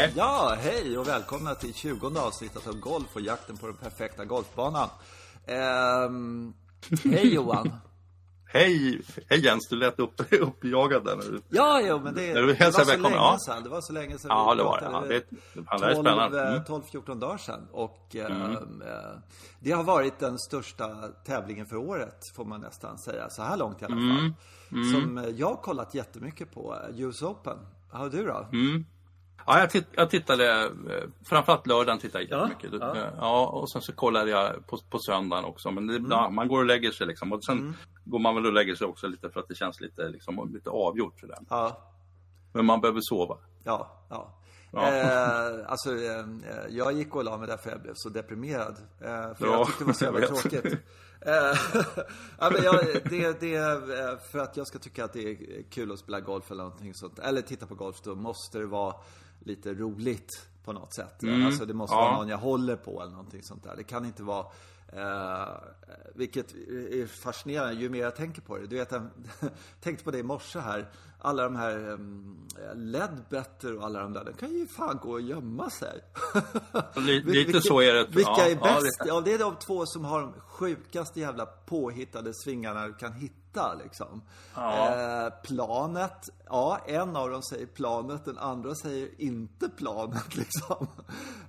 Hej. Ja, hej och välkomna till 20 avsnittet av Golf och jakten på den perfekta golfbanan. Ehm, hej Johan. Hej, hej Jens, du lät upp, uppjagad där nu. Ja, jo, men det, det var så välkommen, länge sedan. Det var så länge sedan. Ja, vi det var det. pratade. Ja, det- det här är spännande. Mm. 12-14 dagar sedan. Och ehm, eh, det har varit den största tävlingen för året, får man nästan säga. Så här långt i alla Mm. fall. Som eh, jag har kollat jättemycket på, eh, US Open. Har du då? Mm. Ja, jag, titt, jag tittade, eh, framförallt lördagen tittade jag Ja, jättemycket. ja. Ja. ja, och sen så kollade jag på, på söndagen också. Men det, Mm. ja, man går och lägger sig liksom. Och sen går man väl och lägger sig också lite för att det känns lite, liksom, lite avgjort. Ja. Men man behöver sova. Ja, ja. Ja. Eh, alltså, eh, jag gick och la mig därför jag blev så deprimerad. Eh, för Ja, jag tyckte det var så jävla tråkigt. Eh, ja, men jag, det, det, är, eh, för att jag ska tycka att det är kul att spela golf eller någonting sånt, eller titta på golf, då måste det vara lite roligt på något sätt. Alltså det måste Mm. Ja. vara någon jag håller på eller någonting sånt där. Det kan inte vara Eh, vilket är fascinerande ju mer jag tänker på det. Du vet, jag tänkte på det i morse här. Alla de här um, Ledbetter och alla de där, de kan ju fan gå och gömma sig. Lite så är det. Vilka Ja, är bäst? Ja, det är de två som har de sjukaste jävla påhittade svingarna du kan hitta liksom. Ja. Eh, planet, ja en av dem säger planet, den andra säger inte planet liksom.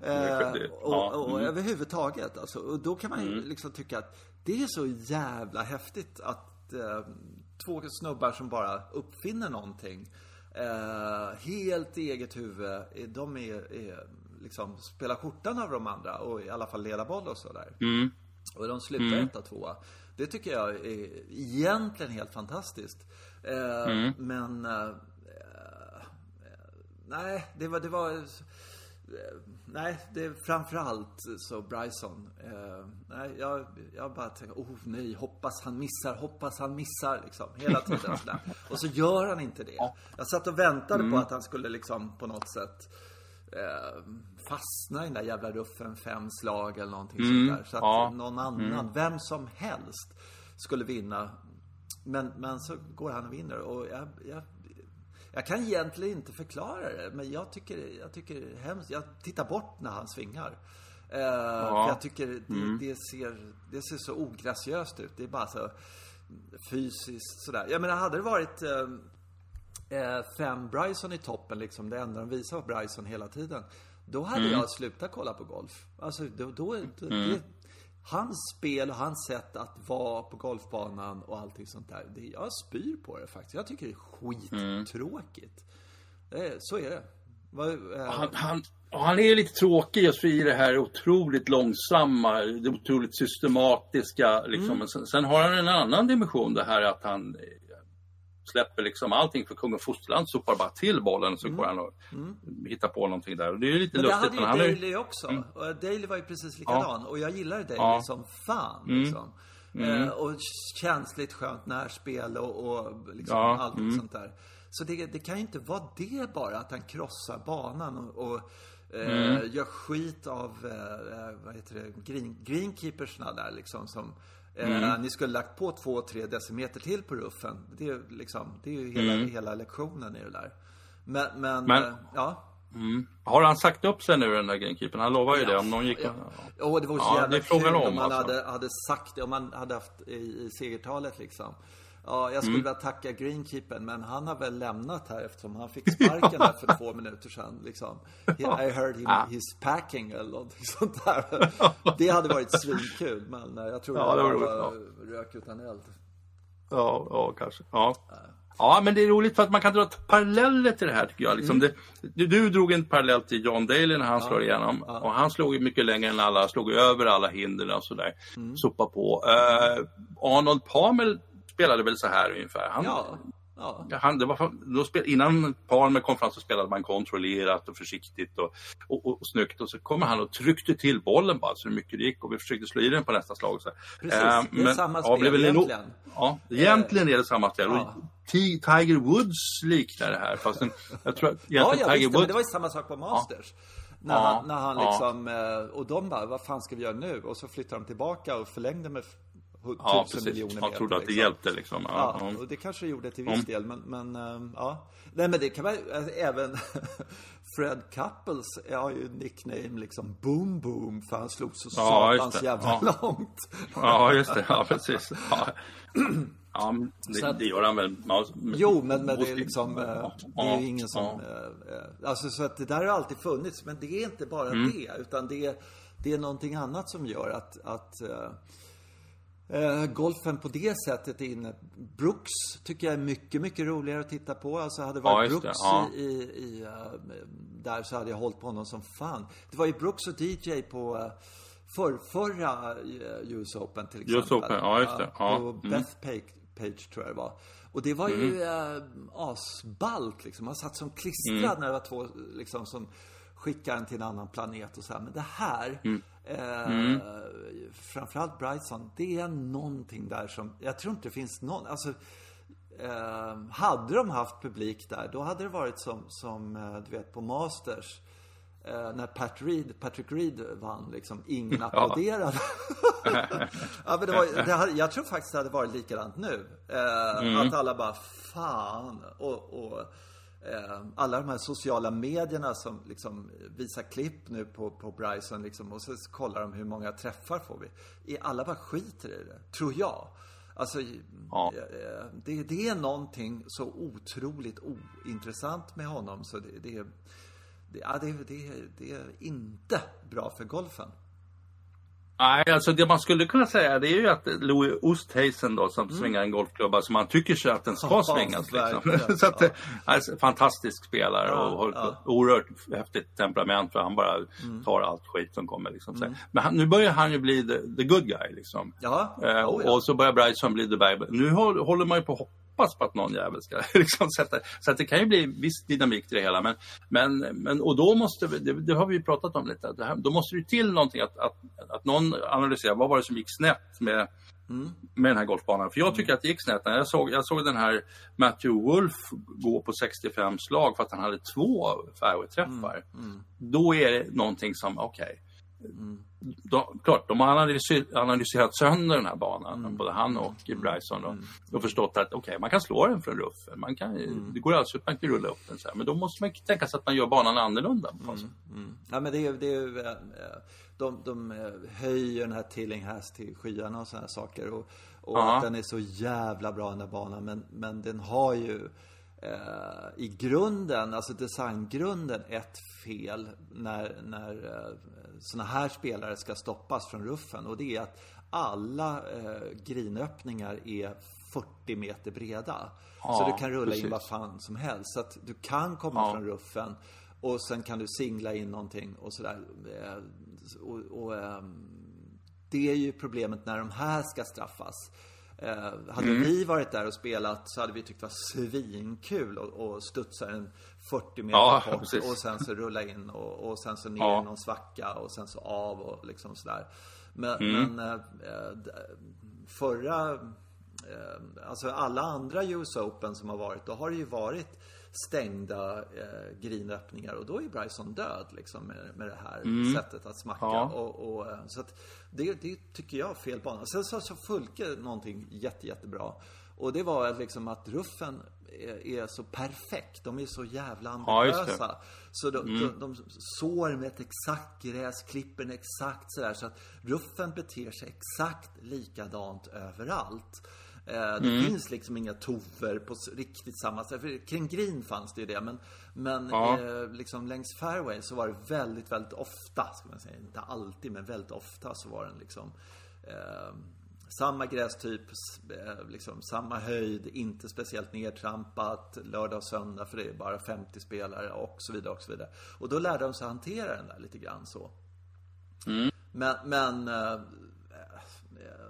Eh, och ja, och mm. överhuvudtaget alltså. Och då kan man ju liksom tycka att det är så jävla häftigt att eh, två snubbar som bara uppfinner någonting eh, helt i eget huvud. eh, De är, är liksom spelar skjortan av de andra och i alla fall leda boll och sådär. Och de slutar etta, tvåa. Det tycker jag är egentligen helt fantastiskt. Eh, Men eh, eh, nej, det var, det var Nej, det är framförallt så Bryson. Eh, nej, jag, jag bara tänker, oh nej, hoppas han missar, hoppas han missar liksom. Hela tiden sådär. Och så gör han inte det. Jag satt och väntade på att han skulle liksom på något sätt eh, fastna i den där jävla ruffen fem slag eller någonting sånt där. Så att ja. någon annan, vem som helst, skulle vinna. Men, men så går han och vinner och jag, jag jag kan egentligen inte förklara det, men jag tycker, jag tycker hemskt. Jag tittar bort när han svingar. Eh, För jag tycker det, det, ser, det ser så ograciöst ut. Det är bara så fysiskt sådär. Jag menar, hade det varit eh, eh, fem Bryson i toppen, liksom, det enda de visar var Bryson hela tiden. Då hade jag slutat kolla på golf. Alltså, då, då, då det, Hans spel och hans sätt att vara på golfbanan och allting sånt där. Det, jag spyr på det faktiskt. Jag tycker det är skittråkigt. Eh, så är det. Eh, Han, han, han är ju lite tråkig just i det här otroligt långsamma, det otroligt systematiska. Liksom. Mm. Sen, sen har han en annan dimension, det här att han släpper liksom allting för kung och fosterland, sopar bara till bollen så går han och hittar på någonting där. Och det är lite Mm. Men det lustigt. hade ju är- Daley också. Och Daley var ju precis likadan. Och jag gillade Daley Ja. som fan. Liksom. Eh, och känsligt skönt närspel och, och liksom Ja, allt sånt där. Så det, det kan ju inte vara det bara, att han krossar banan och, och eh, gör skit av, eh, vad heter det, green, greenkeepersna där liksom som eh, Ni skulle lagt på två, tre decimeter till på ruffen. Det är, liksom, det är ju hela, hela lektionen i det där. Men, men, Men- eh, ja. Har han sagt upp sig nu den där greenkeepern? Han lovar ju det om någon gick... Ja. Och det vore så Ja, jävla kul om, om man alltså. hade, hade sagt det, om man hade haft i, i segertalet liksom. Ja, jag skulle Mm. vilja tacka Greenkeepern, men han har väl lämnat här eftersom han fick sparken här för två minuter sedan. Liksom. He, I heard him, he's packing eller någonting sånt där. Det hade varit svinkul, men eh, jag tror Ja, det var var rök utan eld. Ja, ja kanske. Ja. ja, men det är roligt för att man kan dra paralleller till det här tycker jag. Liksom det, du, drog en parallell till John Daly när han slår igenom. Och han slog ju mycket längre än alla, slog över alla hinder och sådär. Sopa på. Uh, Arnold Palmer spelade väl så här ungefär. Han, Ja, ja. Han, det var, då spel, innan Palmer kom fram så spelade man kontrollerat och försiktigt och, och, och, och snyggt. Och så kommer han och tryckte till bollen bara så mycket det gick och vi försökte slå i den på nästa slag. Så. Precis, Eh, det är samma spel en- egentligen. Ja, egentligen är det samma spel. Ja. Tiger Woods liknar det här. Fast den, jag tror att Ja, ja Tiger visst, men Woods... det var ju samma sak på Masters. När Ja, han, när han liksom, eh, och de bara, vad fan ska vi göra nu? Och så flyttade de tillbaka och förlängde med ja, tusen miljoner meter. Jag trodde att det liksom. hjälpte liksom. Ja, ja, och det kanske gjorde till viss mm. del, men, men uh, ja. Nej, men det kan man alltså, även Fred Couples har ju nickname liksom Boom Boom för han slog så ja, satans jävla ja. långt. Ja, just det. Ja, precis. Ja. Ja, det, att, det, gör han väl. Ja, jo, men, men det är liksom, ja, det är ingen som... Ja. Alltså, så att det där har alltid funnits, men det är inte bara mm. det, utan det är, det är någonting annat som gör att, att golfen på det sättet är inne. Brooks tycker jag är mycket, mycket roligare att titta på. Alltså hade det varit ja, Brooks ja. i, i uh, där så hade jag hållit på honom som fan. Det var ju Brooks och DJ på uh, för, förra US Open till exempel. US Open, ja just det. Ja. På mm. Beth Page, Page tror jag det var. Och det var mm. ju uh, asballt liksom. Man satt som klistrad mm. när det var två liksom som skickar en till en annan planet och så här. Men det här, mm. Eh, mm. framförallt Bryson, det är någonting där som, jag tror inte det finns någon, alltså eh, hade de haft publik där, då hade det varit som, som eh, du vet på Masters. Eh, när Pat Reed, Patrick Reed vann, liksom, ingen applåderade. ja, men det var, det hade, jag tror faktiskt det hade varit likadant nu. Eh, mm. Att alla bara, fan. Och, och alla de här sociala medierna som liksom visar klipp nu på, på Bryson liksom, och så kollar de hur många träffar får vi. Alla bara skiter i det, tror jag. Alltså, ja. Eh, det, det, är någonting så otroligt ointressant med honom så det, det, det, ja, det, det, det är inte bra för golfen. Nej, alltså det man skulle kunna säga det är ju att Louis Oosthuizen då som mm. svingar en golfklubba som man tycker sig att den ska ja, svingas. Liksom. så att, ja. alltså, fantastisk spelare ja, och har ja. oerhört häftigt temperament för han bara mm. tar allt skit som kommer. Liksom. Mm. Men han, nu börjar han ju bli the, the good guy liksom. Ja. Eh, oh, och så börjar Bryson bli the bad Nu håller man ju på hoppas på att någon jävel ska liksom sätta... Så att det kan ju bli viss dynamik till det hela. Men, men, men och då måste vi, det, det har vi ju pratat om lite, här, då måste det till någonting att, att, att någon analyserar vad var det som gick snett med, mm. med den här golfbanan. För jag tycker att det gick snett. Jag såg, jag såg den här Matthew Wolf gå på 65 slag för att han hade två fairway-träffar. Mm. Mm. Då är det någonting som, okej. Okay, Mm. De, klart, de har analyserat, sönder den här banan, mm. både han och. Bryson. Och, mm. och förstått att okay, man kan slå den från ruffen. Man kan, mm. Det går utmärkt att rulla upp den. Så här, men då måste man tänka sig att man gör banan annorlunda. Mm. Ja, men det är, det är, eh, de, de höjer den här Tillinghast till skyarna och sådana saker. Och, och att den är så jävla bra den där banan. Men, men den har ju eh, i grunden, alltså designgrunden, ett fel när, när eh, såna här spelare ska stoppas från ruffen. Och det är att alla eh, grinöppningar är 40 meter breda. Ja, så du kan rulla precis. in vad fan som helst. Så att du kan komma ja. från ruffen och sen kan du singla in någonting och sådär. Eh, och, och, ehm, det är ju problemet när de här ska straffas. Eh, hade mm. vi varit där och spelat så hade vi tyckt det var svinkul att studsa en 40 meter ja, bort och sen så rulla in och, och sen så ner ja. någon svacka och sen så av och liksom sådär. Men, mm. men äh, förra, äh, alltså alla andra US Open som har varit, då har det ju varit stängda eh, grinöppningar och då är Bryson död liksom med, med det här mm. sättet att smacka. Ja. Och, och, så att det, det tycker jag är fel bana. Sen så sa Fulke någonting jätte, jättebra. Och det var liksom att ruffen är, är så perfekt. De är så jävla ambitiösa. Ja, så de, mm. de, de sår med ett exakt gräs, klipper exakt sådär. Så att ruffen beter sig exakt likadant överallt. Eh, det mm. finns liksom inga tover på riktigt samma sätt. För kring green fanns det ju det. Men, men ja. eh, liksom längs fairway så var det väldigt, väldigt ofta, ska man säga. Inte alltid, men väldigt ofta så var den liksom eh, samma grästyp, eh, liksom samma höjd, inte speciellt nedtrampat lördag och söndag för det är bara 50 spelare och så vidare och så vidare. Och då lärde de sig hantera den där lite grann så. Mm. Men, men eh,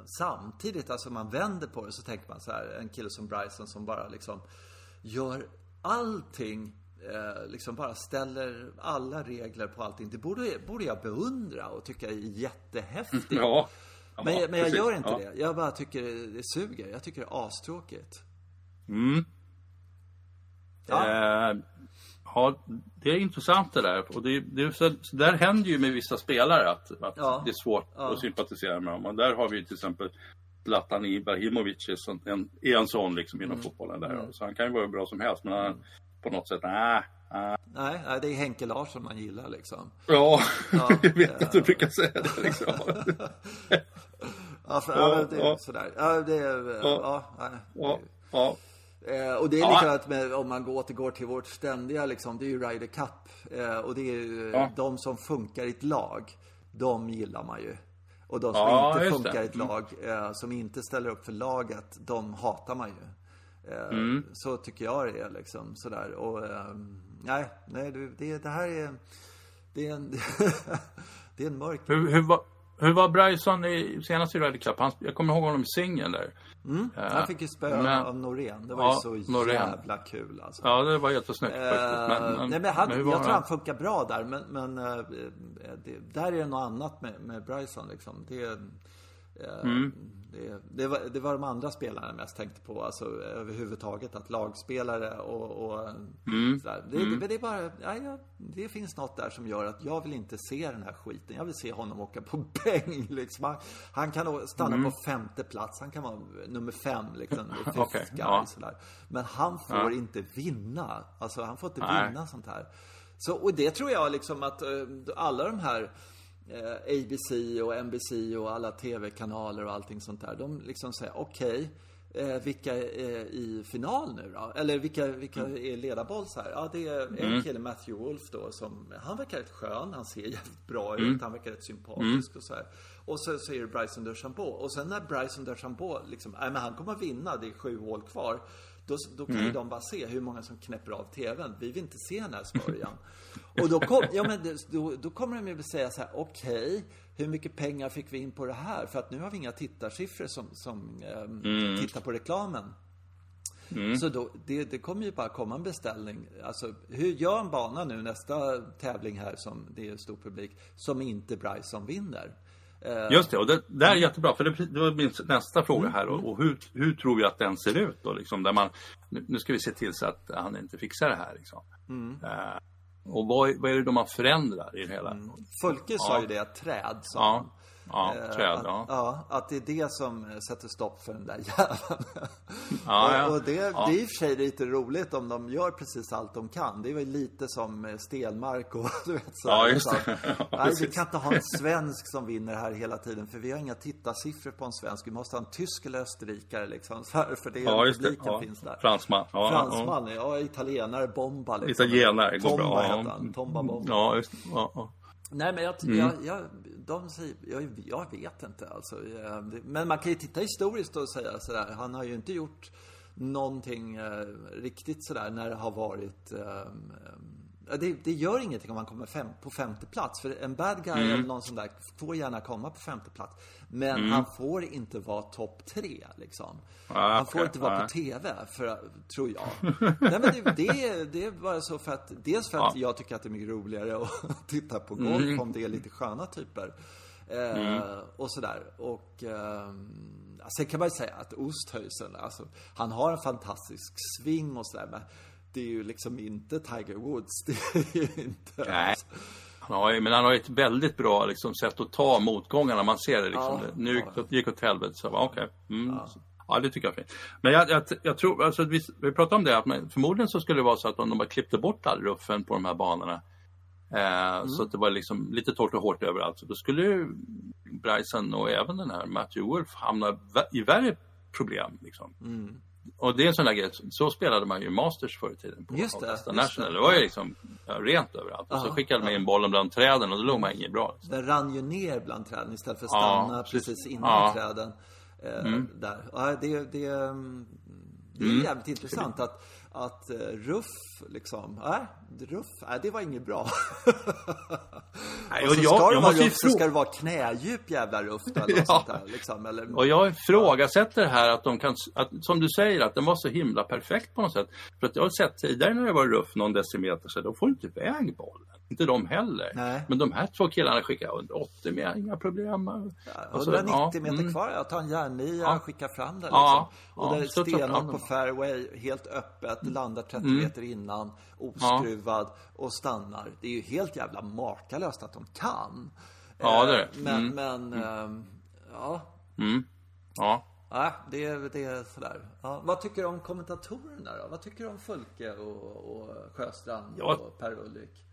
samtidigt, alltså man vänder på det så tänker man så här, en kille som Bryson som bara liksom gör allting eh, liksom bara ställer alla regler på allting. Det borde, borde jag beundra och tycka är jättehäftigt. Ja. ja men, men jag gör inte ja. det. Jag bara tycker det suger. Jag tycker det är astråkigt. Mm. Ja. Eh, Ja, det är intressant det där. Och det, det, så, så där händer ju med vissa spelare att, att ja. det är svårt ja. att sympatisera med dem. Och där har vi till exempel Zlatan Ibrahimovic är, en, är en sån liksom inom Mm. fotbollen där. Så han kan ju vara hur bra som helst men han, på något sätt, nej. nej. Nej, det är Henke Larsson man gillar liksom. Ja, Ja, jag vet att du brukar säga det liksom. Ja, för, Ja, det är sådär. Ja, det är, ja. Ja, ja. Eh, och det är Ja. likadant med, om man återgår till vårt ständiga liksom, det är ju Ryder Cup. Eh, och det är ju Ja. de som funkar i ett lag, de gillar man ju. Och de som Ja, inte funkar i ett lag, eh, som inte ställer upp för laget, de hatar man ju. Eh, Mm. Så tycker jag det är liksom sådär. Och eh, nej, nej det, det här är, det är en, det är en mörk Hur, hur, var, hur var Bryson i senaste Ryder Cup? Han, jag kommer ihåg honom i singeln där. Han fick ju spö men- av Norén. Det var Ja, ju så Norén. jävla kul alltså. Ja, det var jättesnyggt faktiskt. Men, Eh, nej, men han, men jag tror han funkar bra där, men, men eh, det, där är det något annat med, med Bryson liksom. Det, eh, Mm. det, det, var, det var de andra spelarna jag mest tänkte på, alltså överhuvudtaget att lagspelare och, och Mm. sådär. Det, det, det är bara, ja, ja, det finns något där som gör att jag vill inte se den här skiten. Jag vill se honom åka på bäng liksom. Han, han kan stanna Mm. på femte plats, han kan vara nummer fem liksom. fifth Okej, guy, ja. sådär. Men han får Ja. inte vinna. Alltså han får inte Nej. vinna sånt här. Så, och det tror jag liksom att eh, alla de här eh, ABC och NBC och alla tv-kanaler och allting sånt där. De liksom säger okej, eh, vilka är i final nu då? Eller vilka, vilka är ledarbolls här? Ja, det är en kille, Matthew Wolf då, som, han verkar rätt skön, han ser jävligt bra ut, han verkar rätt sympatisk och så här. Och så säger Bryson DeChambeau. Och sen när Bryson DeChambeau liksom, nej men han kommer att vinna, det är sju hål kvar. Då, då kan ju de bara se hur många som knäpper av TVn. Vi vill inte se den här smörjan. och då, kom, ja, men då, då kommer de ju säga så här, okej, hur mycket pengar fick vi in på det här? För att nu har vi inga tittarsiffror som, som ehm, tittar på reklamen. Så då, det, det kommer ju bara komma en beställning. Alltså, hur gör en bana nu nästa tävling här som det är stor publik, som inte Bryson vinner? Eh, Just det, och det där är jättebra. För det, det var min nästa fråga Mm, här. Och, och hur, hur tror vi att den ser ut då? Liksom, där man, nu, nu ska vi se till så att han inte fixar det här. Liksom. Mm. Eh, och vad, vad är det då man förändrar i det hela? Folke sa Ja. ju det, träd sa Ja. Ja Eh, träd. att, Ja. ja, att det är det som eh, sätter stopp för den där jäveln. Ja, ja. och, och det, Ja. det är i och för sig lite roligt om de gör precis allt de kan. Det är väl lite som eh, Stenmark och du vet så. Ja, just liksom. det. Ja, Nej, vi kan inte ha en svensk som vinner här hela tiden för vi har inga tittarsiffror på en svensk. Vi måste ha en tysk eller österrikare liksom. Så här, för det Ja, just det. publiken Ja. finns där. Fransman. Ja, Fransman, ja. italienare, Bomba liksom. Italienare går Tomba bra. heter han. Tomba Bomba. Ja, just ja, ja. Nej men jag, Mm. jag, jag, de säger, jag, jag vet inte alltså. Eh, Men man kan ju titta historiskt och säga sådär. Han har ju inte gjort någonting eh, riktigt sådär när det har varit ehm, det, det gör ingenting om man kommer fem, på femte plats. För en bad guy Mm. eller någon sån där får gärna komma på femte plats. Men han får inte vara topp tre liksom. Ah, han får okej. inte vara på Ah. TV, för, tror jag. Nej men det, det, är, det är bara så för att, dels för att Ja. jag tycker att det är mycket roligare att titta på golf om det är lite sköna typer. Eh, Och sådär. Och eh, sen kan man ju säga att Osthöjsen, alltså, han har en fantastisk sving och sådär. Men det är ju liksom inte Tiger Woods. Det är ju inte... Nej. Ju- men han har ett väldigt bra liksom, sätt att ta motgångarna. Man ser det liksom. Ja, nu gick ja. det gick åt helvete. Så, okej. Mm. Ja. det tycker jag är fint. Men jag, jag, jag tror, alltså, vi, vi pratade om det, att man, förmodligen så skulle det vara så att om de bara klippte bort all ruffen på de här banorna. Eh, Mm. Så att det var liksom lite torrt och hårt överallt. Så då skulle ju Bryson och även den här Matthew Wolf hamna i värre problem. Liksom. Mm. Och det är en sån där grej, så spelade man ju Masters förr i tiden på Just det, just National. det. Det var ju liksom ja, rent överallt. Och så Ja, skickade man in bollen bland träden och då låg man inget bra. Liksom. Den rann ju ner bland träden istället för att Ja, stanna precis. precis innan Ja. träden. Eh, Där. Ja, det, det, mm, det är jävligt intressant att, att eh, ruff, liksom, nej, ruff, nej, det var inget bra. Nej, och och så jag- ska det jag vara måste ju ruff så ska det vara knädjup jävla ruff då, eller Ja. sånt där, liksom, eller, Och jag ifrågasätter här att de kan, att, som du säger, att den var så himla perfekt på något sätt. För att jag har sett tidigare när det var ruff någon decimeter så då får du inte iväg bollen. Inte de heller. Nej. Men de här två killarna skickar jag under 80 med, inga problem. Så- 190 ja, meter mm. kvar, jag tar en järnnia Ja. skickar fram den. Liksom. Ja, och ja, där är stenhårt på fairway, helt öppet, landar 30 Mm. meter innan, oskruvad och stannar. Det är ju helt jävla makalöst att de kan. Ja, det är Eh, det. Men, Mm. men ehm, ja. Mm. Ja. Ja, det, är- det är sådär. Ja, vad tycker du om kommentatorerna då? Vad tycker du om Fulke och, och Sjöstrand Ja. och Per-Ulrik?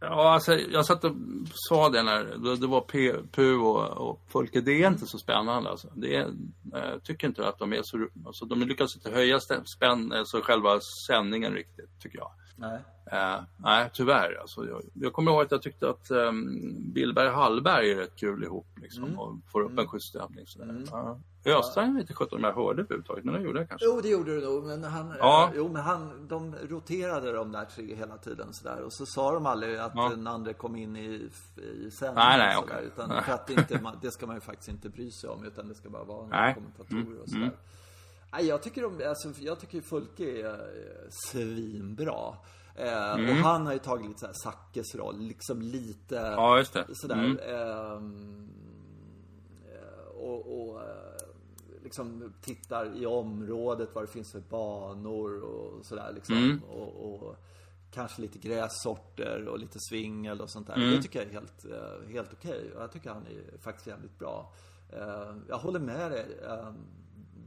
Ja, alltså, jag satt och sa det när det- var P, Pu och, och Folke. Det är inte så spännande alltså. Det är, eh, jag tycker inte att de är så... Alltså, de lyckas inte höja spänn, alltså själva sändningen riktigt, tycker jag. Nej. Eh, nej, tyvärr. Alltså, jag, jag kommer ihåg att jag tyckte att um, Billberg och Hallberg är rätt kul ihop. Liksom, Och får upp en schysst stämning. Sådär. Ja. Östrand vet inte sjutton om jag hörde överhuvudtaget, men det gjorde jag kanske. Jo, det gjorde du nog. Men han, Ja. eh, jo, men han, de roterade de där tre hela tiden sådär. Och så sa de aldrig att Ja. den andra kom in i, i sändningen. Nej, nej, okej. Utan Nej. för att inte, man, det ska man ju faktiskt inte bry sig om. Utan det ska bara vara Nej. kommentatorer och sådär. Nej, jag tycker, de, alltså, jag tycker Fulke är eh, svinbra. Eh, Och han har ju tagit lite såhär Zackes roll, liksom lite Ja, just det. sådär. Mm. ehm, eh, och, och eh, liksom tittar i området vad det finns för banor och sådär liksom. Mm. Och, och kanske lite grässorter och lite svingel och sånt där. Mm. Det tycker jag är helt, eh, helt okej. Och jag tycker han är faktiskt jävligt bra. Jag håller med dig.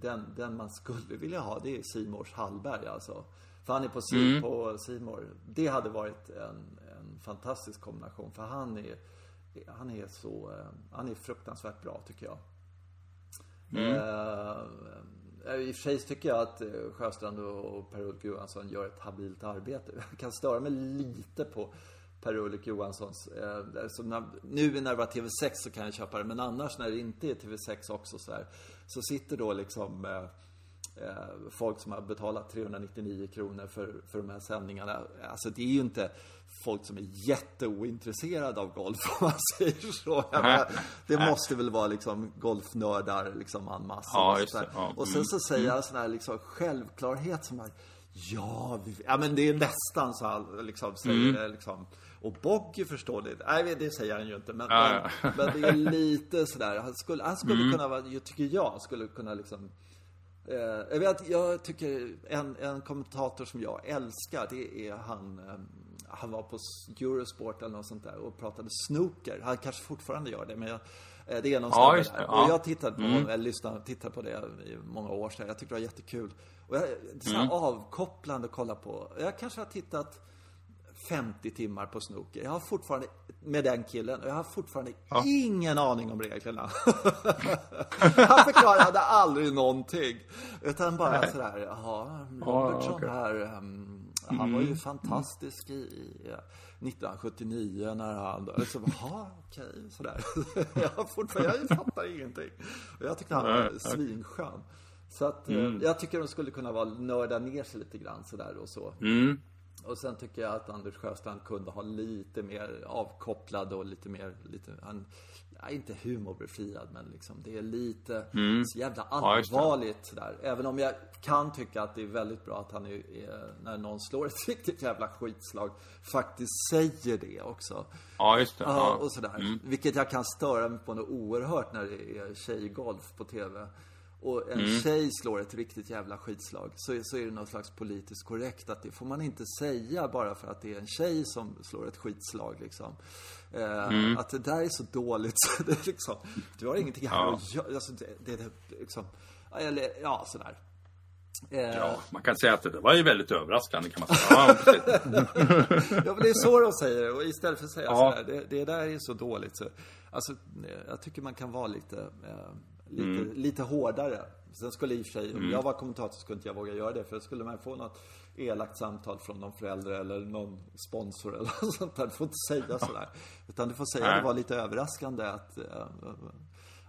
Eh, Den, den man skulle vilja ha, det är Simors Hallberg alltså. För han är på Mm. på Simor. Det hade varit en, en fantastisk kombination. För han är, han är så, eh, han är fruktansvärt bra tycker jag. Eh, I och för sig tycker jag att eh, Sjöstrand och Per-Ulf Johansson gör ett habilt arbete. Jag kan störa mig lite på Per-Ulf Johanssons. Eh, alltså när, nu när det var TV6 så kan jag köpa det, men annars när det inte är TV6 också så här, Så sitter då liksom eh, eh, folk som har betalat 399 kronor för, för de här sändningarna. Alltså det är ju inte folk som är jätteointresserade av golf om man säger så. Menar, det måste väl vara liksom golfnördar liksom en massa. Ja, och. Ja. Och sen så säger han sån här liksom självklarhet som att Ja, vi, ja men det är nästan så han liksom säger Mm. liksom. Och Boggy förstår det. Nej, det säger han ju inte. Men, Ja, Mm. men, men det är lite sådär. Han skulle, han skulle kunna vara, jag tycker jag, skulle kunna liksom Eh, jag, vet, jag tycker en, en kommentator som jag älskar, det är han, eh, han var på Eurosport eller något sånt där och pratade snooker. Han kanske fortfarande gör det, men jag, eh, det är någon Ja, där. ja. Och jag tittade på honom, eller lyssnade, tittade på det i många år sedan. Jag tyckte det var jättekul. Och jag, det är så här avkopplande att kolla på. Jag kanske har tittat 50 timmar på snooker. Jag har fortfarande, med den killen, och jag har fortfarande ingen aning om reglerna. Han förklarade aldrig någonting. Utan bara sådär, jaha, Robertson okej. här, ehm, han var ju fantastisk i, i eh, 1979 när han, jaha, okej, sådär. jag fortfarande, jag fattar ingenting. Och jag tyckte han var Nej, svinskön. Så att, eh, jag tycker de skulle kunna vara, nörda ner sig lite grann sådär och så. Mm. Och sen tycker jag att Anders Sjöstrand kunde ha lite mer avkopplad och lite mer, lite, han, ja, inte humorbefriad men liksom det är lite så jävla Mm. Ja, allvarligt sådär. Även om jag kan tycka att det är väldigt bra att han är, är, när någon slår ett riktigt jävla skitslag, faktiskt säger det också. Ja, just det. Ja, och sådär. Vilket jag kan störa mig på något oerhört när det är tjejgolf på TV. Och en Mm. tjej slår ett riktigt jävla skitslag. Så, så är det något slags politiskt korrekt att det får man inte säga bara för att det är en tjej som slår ett skitslag liksom. Eh, Mm. Att det där är så dåligt så det liksom, du har ingenting här Ja. att göra. Alltså, det, det, liksom, eller ja, sådär. Eh, Ja, man kan säga att det var ju väldigt överraskande kan man säga. Ja. Ja, men det är så de säger. Och istället för att säga Ja. sådär, det, det där är så dåligt. Så, alltså, jag tycker man kan vara lite, eh, lite, Mm. lite hårdare. Sen skulle i och för sig, om jag var kommentator skulle inte jag våga göra det. För skulle man få något elakt samtal från någon förälder eller någon sponsor eller något sånt där. Du får inte säga sådär. Utan du får säga att det var lite överraskande att, eh,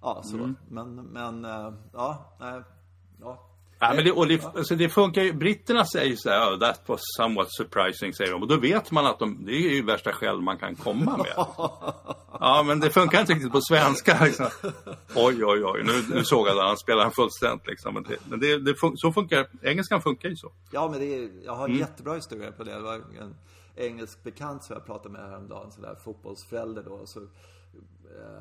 ja så. Mm. Men, men, eh, ja, nej, ja. Ja, men det, och det, alltså det funkar ju, britterna säger så här, oh, that was somewhat surprising, säger de. Och då vet man att de, det är ju värsta skäll man kan komma med. Ja, men det funkar inte riktigt på svenska. Liksom. Oj, oj, oj, nu, nu sågade han, spelar han fullständigt. Liksom. Men, det, men det, det fun- så funkar, engelskan funkar ju så. Ja, men det är, jag har en jättebra historia på det. Det var en engelsk bekant som jag pratade med häromdagen, sådär fotbollsförälder då. Så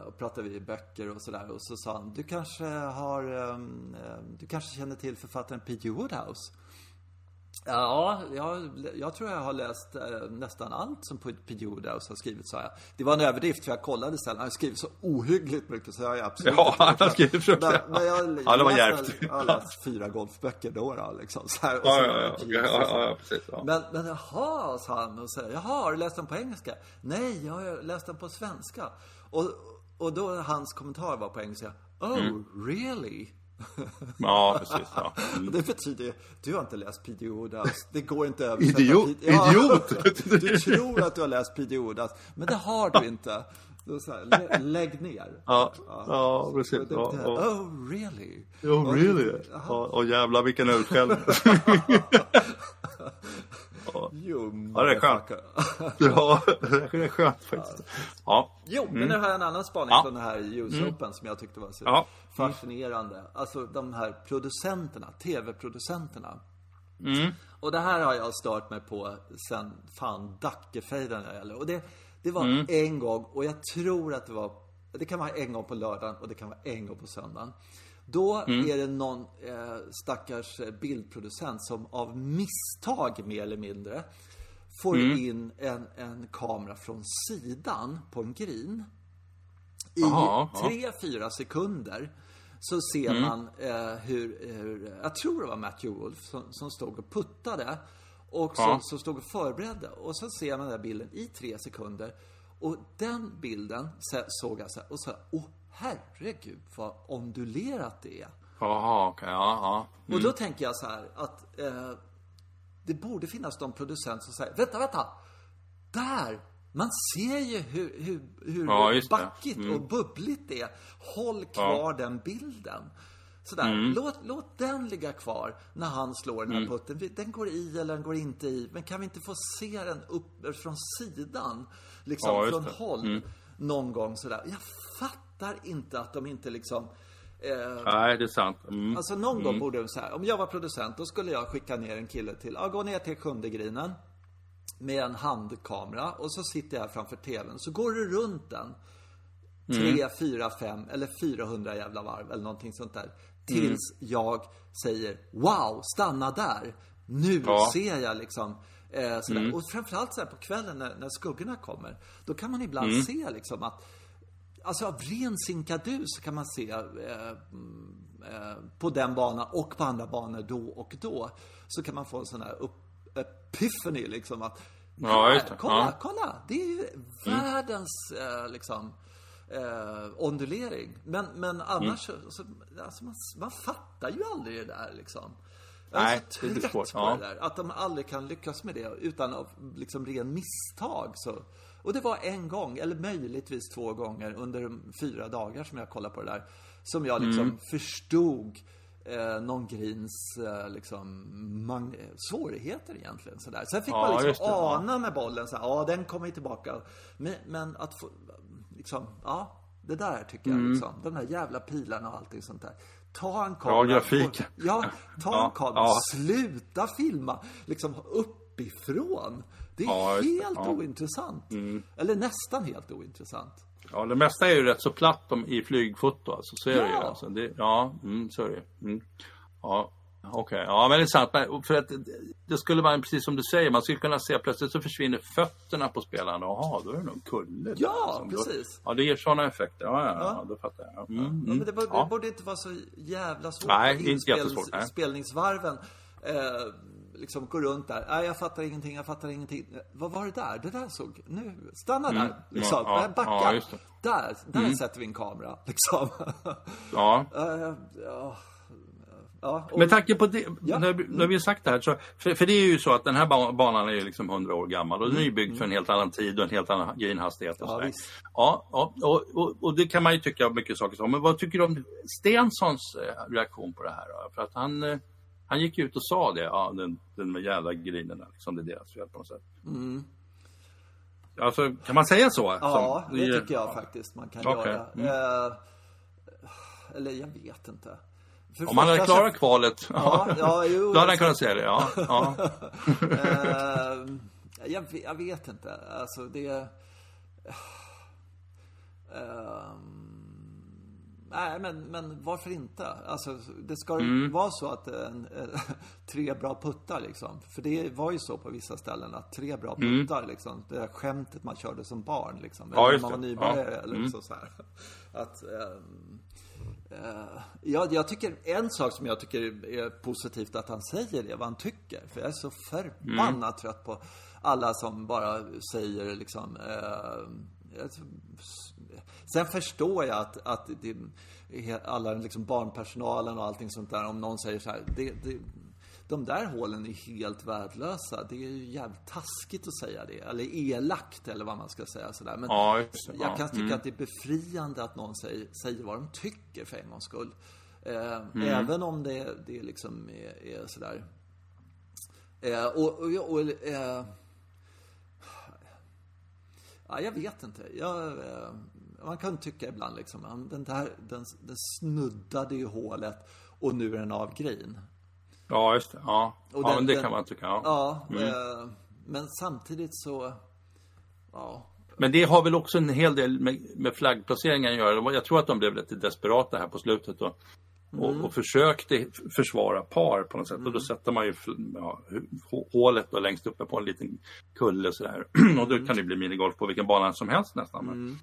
och pratade vi böcker och sådär. Och så sa han, du kanske har, ehm, ehm, du kanske känner till författaren P.G. Woodhouse? Ja, jag, jag tror jag har läst eh, nästan allt som P.G. Wodehouse har skrivit, sa jag. Det var en överdrift, för jag kollade sen. Han har skrivit så ohyggligt mycket, så jag har absolut Ja, han har skrivit så. Men jag, Ja, det var djärvt. Jag har läst fyra golfböcker då, då liksom. Så här, och Ja, ja, ja, ja, ja, ja, precis. Ja. Men, men jaha, sa han och så, jaha, har du läst den på engelska? Nej, jag har läst den på svenska. Och, och då hans kommentar var på engelska. Oh, Mm. really? ja, precis. Ja. Och Det betyder du har inte läst P.D. Wodehouse. Det går inte att översätta. Idiot! Ja, Idiot! Du tror att du har läst P.D. Wodehouse, men det har du inte. Då så här, lä, lägg ner. Ja, ja, precis. Och det Ja, ja. Oh, really? Oh, Och- really? Jaha. Ja, och jävlar vilken utskällning. Ja, det är skönt. ja, det är skönt faktiskt. Ja, Jo, men nu har jag en annan spaning från den här US Open som jag tyckte var så Ja. fascinerande. Alltså de här producenterna, tv-producenterna. Mm. Och det här har jag stört mig på sen fan Dackefejden gäller. Och det, det var Mm. en gång, och jag tror att det var, det kan vara en gång på lördagen och det kan vara en gång på söndagen. Då Mm. är det någon eh, stackars eh, bildproducent som av misstag mer eller mindre får Mm. in en, en kamera från sidan på en green. I tre, fyra sekunder så ser Mm. man eh, hur, hur, jag tror det var Matthew Wolf som, som stod och puttade och som, Ja. som stod och förberedde. Och så ser man den där bilden i tre sekunder. Och den bilden så- såg jag så här, och så här, åh herregud vad ondulerat det är. jaha, okej, ja, ja. Och då tänker jag så här att eh, det borde finnas de producenter som säger, vänta, vänta! Där! Man ser ju hur, hur, hur Ja, backigt och bubbligt det är. Håll kvar den bilden. Sådär, Mm. låt, låt den ligga kvar när han slår den här putten. Vi- Den går i eller den går inte i. Men kan vi inte få se den upp från sidan? Liksom Ja, från det. håll. Någon gång sådär. Jag fattar inte att de inte liksom eh, Nej, det är sant. Mm. Alltså någon gång borde de så här, om jag var producent då skulle jag skicka ner en kille till, ja gå ner till sjunde grinen med en handkamera och så sitter jag framför tvn så går du runt den tre, fyra, fem eller 400 jävla varv eller någonting sånt där. Tills jag säger Wow, stanna där! Nu Ja. ser jag liksom eh, sådär. Och framförallt så här på kvällen när, när skuggorna kommer. Då kan man ibland se liksom att Alltså av ren sinkadus kan man se eh, mm, eh, på den banan och på andra banor då och då. Så kan man få en sån här upp, epiphany liksom att Ja, det. här, kolla, Ja. kolla! Det är ju världens eh, liksom eh, ondulering. Men, men annars så, så alltså man, man fattar ju aldrig det där liksom. Jag är Nej, så det blir trött svårt, på ja. det där. Att de aldrig kan lyckas med det utan av liksom ren misstag. Så. Och det var en gång, eller möjligtvis två gånger under de fyra dagar som jag kollade på det där. Som jag liksom Mm. förstod eh, någon grins eh, liksom, svårigheter egentligen. Sådär. Sen fick Ja, man liksom det, ja. ana med bollen, så ja den kommer ju tillbaka. Men, men att få, liksom, ja, det där tycker jag Mm. liksom. De där jävla pilarna och allting sånt där. Ta en kamera. grafik. Ja, ta en kamera. ja. Sluta filma liksom uppifrån. Det är Ja, helt ja. Mm. ointressant. Eller nästan helt ointressant. Ja, det mesta är ju rätt så platt om, i flygfoto alltså. Så är det ju. Ja. Alltså. Det, ja, mm, så är det mm. Ja, okej. Ja, men det är sant. Men för att det- skulle vara precis som du säger. Man skulle kunna se plötsligt så försvinner fötterna på spelaren. Jaha, då är det nog kulle. där, Ja. Då- precis. Ja, det ger sådana effekter. Ja, ja, ja. Ja. då fattar jag. Mm, Ja, mm. men det, borde, Ja. det borde inte vara så jävla svårt. Nej, inte jättesvårt, nej. Spelningsvarven eh, liksom går runt där. Nej, jag fattar ingenting, jag fattar ingenting. Vad var det där? Det där såg... Nu, stanna där. Liksom. Mm. Ja, ja, Backa. ja. Där, där sätter vi en kamera. Liksom. Ja. Ja. Ja, och, Med tanke på det, Ja. när, vi- när vi har sagt det här, så, för, för det är ju så att den här ba- banan är liksom 100 år gammal och den är ju byggd för en helt annan tid och en helt annan greenhastighet och Ja. Ja, ja och, och, och det kan man ju tycka mycket saker som. Men vad tycker du om Stensons eh, reaktion på det här då? För att han, eh, han gick ut och sa det, ja den, den med jävla grinerna, liksom det är deras fel på något sätt. Alltså, kan man säga så? Mm. Ja, Som- det tycker jag faktiskt man kan Okej. göra. Mm. Eh, eller jag vet inte. För Om han hade klarat så- kvalet, Ja, ja, jo, då hade han kunnat säga det. Ja, ja. Eh, jag, jag vet inte. Alltså det... ehm, nej, men, men varför inte? Alltså, det ska Mm. vara så att en, tre bra puttar liksom. För det var ju så på vissa ställen att tre bra puttar liksom. Det där skämtet man körde som barn liksom. Mm. Ja, eller när man var nybörjare Ja. eller Mm. så, så här. Att, ehm, eh, jag, jag tycker en sak som jag tycker är positivt att han säger det, vad han tycker. För jag är så förbannat Mm. trött på alla som bara säger liksom jag- Sen förstår jag att, att det, alla liksom barnpersonalen och allting sånt där, om någon säger så här, det, det, de där hålen är helt värdelösa. Det är ju jävligt taskigt att säga det. Eller elakt eller vad man ska säga sådär. Men Ja, jag Ja. kan tycka Mm. att det är befriande att någon säger, säger vad de tycker för en gångs skull. Eh, Mm. Även om det, det liksom är, är sådär. Eh, och, och, och, och eh, Ja, jag vet inte. Jag, eh, man kan tycka ibland liksom, den där, den, den snuddade ju hålet och nu är den av grin. Ja, just det. Ja, Och ja den- men det den- kan man tycka. Ja. Ja, eh, men samtidigt så, ja. Men det har väl också en hel del med, med flaggplaceringen att göra. Jag tror att de blev lite desperata här på slutet då. Och, och försökte försvara par på något sätt. Och då sätter man ju ja, hålet då längst uppe på en liten kulle sådär. och då kan det bli minigolf på vilken bana som helst nästan. Men,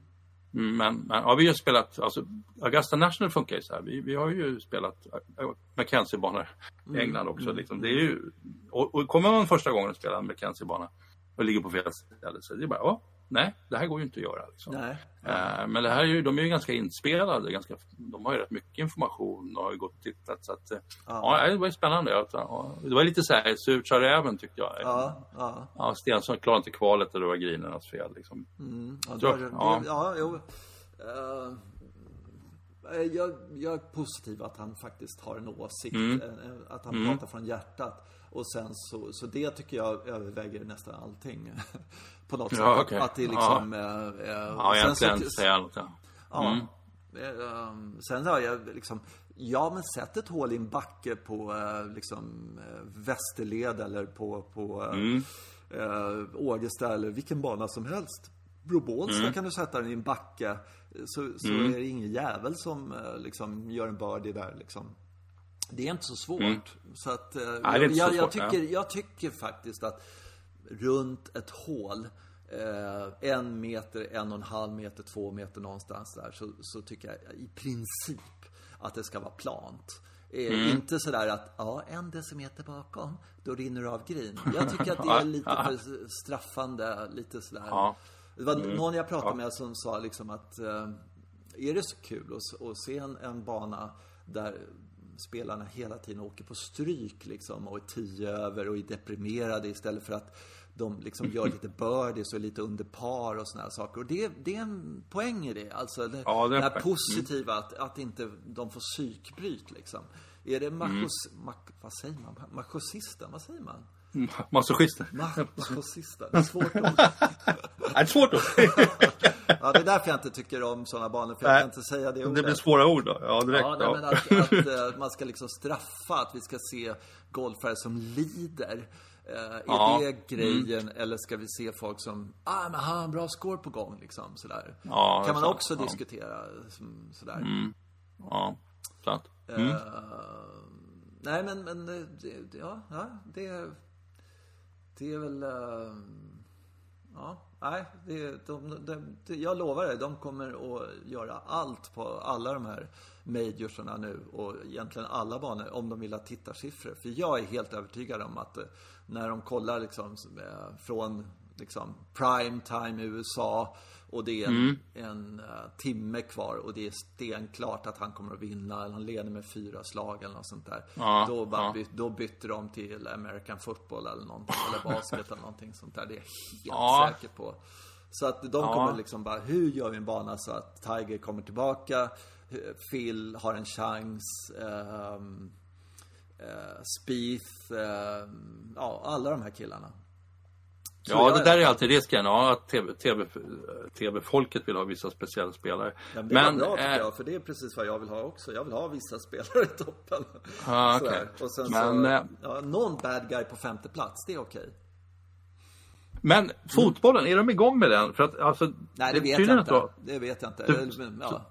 men, men ja, vi har spelat, alltså Augusta National funkar ju så här. Vi, vi har ju spelat äh, Mackenzie-banor i England också. Liksom. Det är ju, och, och kommer man första gången att spela en Mackenzie-bana och ligger på fel ställe så är det bara, ja, nej, det här går ju inte att göra. Liksom. Nej. Eh, Men det här är ju, de är ju ganska inspelade, ganska, de har ju rätt mycket information och har ju gått och tittat. Så att, eh, ja. det var ju spännande. Ja, ja, Det var lite så här, surt sa räven tyckte jag. Ja, ja. Ja, Stensson klarade inte kvalet och det var grinernas fel. Liksom. Ja, Så, det, det, ja. ja, jo. Eh, jag, jag är positiv att han faktiskt har en åsikt. Mm. Att han pratar från hjärtat. Och sen så, så det tycker jag överväger nästan allting. På något Ja, sätt. okej. Att det liksom... eh, eh, Ja, sen så- egentligen säger något. Ja. Ja. Eh, Sen har jag liksom, ja men sätt ett hål i en backe på eh, liksom eh, Västerled eller på, på eh, eh, Ågesta eller vilken bana som helst. Bro Bålsta kan du sätta den i en backe. Så, så är det ingen jävel som liksom gör en birdie där liksom. Det är inte så svårt. Så att, är jag, så jag, jag, svårt, tycker, jag tycker faktiskt att runt ett hål, eh, en meter, en och en halv meter, två meter någonstans där, så, så tycker jag i princip att det ska vara plant. Eh, Inte sådär att, ja, en decimeter bakom, då rinner du av green. Jag tycker att det är lite för straffande, lite sådär. Ja. Det var någon jag pratade med som sa liksom att eh, är det så kul att, att se en, en bana där spelarna hela tiden åker på stryk liksom och är tio över och är deprimerade istället för att de liksom gör lite birdies och lite under par och såna här saker. Och det, det är en poäng i det. Alltså det, Ja, det är det här poäng. positiva att, att inte de får psykbryt liksom. Är det machos, mak, vad säger man? Machosisten, vad säger man? Masochister. Ma- Machosisten, det är svårt ord. Det är svårt då. Ja, det är därför jag inte tycker om sådana banor, för jag Nej, kan inte säga det Det ordet. blir svåra ord då. Ja, direkt. Ja, nej, men att, att eh, man ska liksom straffa, att vi ska se golfare som lider. Eh, är Ja. det grejen, eller ska vi se folk som, ah men han har en bra score på gång liksom, sådär. Ja, kan man sant. också Ja. diskutera, som, sådär. Ja, sant. Eh, nej men, men eh, det, ja, det, det är väl, eh, ja, nej, det, de, de, de, jag lovar dig, de kommer att göra allt på alla de här majorsarna nu och egentligen alla banor om de vill ha tittarsiffror. För jag är helt övertygad om att när de kollar liksom eh, från liksom prime time i USA och det är en, en eh, timme kvar och det är stenklart att han kommer att vinna. Eller han leder med fyra slag eller något sånt där. Ja, då, bara ja. by, då bytte de till American football eller någonting. Eller basket eller någonting sånt där. Det är jag helt Ja. säker på. Så att de kommer liksom bara, hur gör vi en bana så att Tiger kommer tillbaka? Phil har en chans. Um, uh, Spieth, ehm, ja alla de här killarna. Så Ja, det där är alltid risken. Ja, att TV, TV, TV-folket vill ha vissa speciella spelare. Ja, men det men, bra tycker eh, jag, för det är precis vad jag vill ha också. Jag vill ha vissa spelare i toppen. Okej. Sådär. Och sen Men, så, eh, ja, någon bad guy på femte plats, det är okej. Men fotbollen, är de igång med den? För att alltså... Nej, det, vet tydligen jag att då- inte. Det vet jag inte. Du- ja.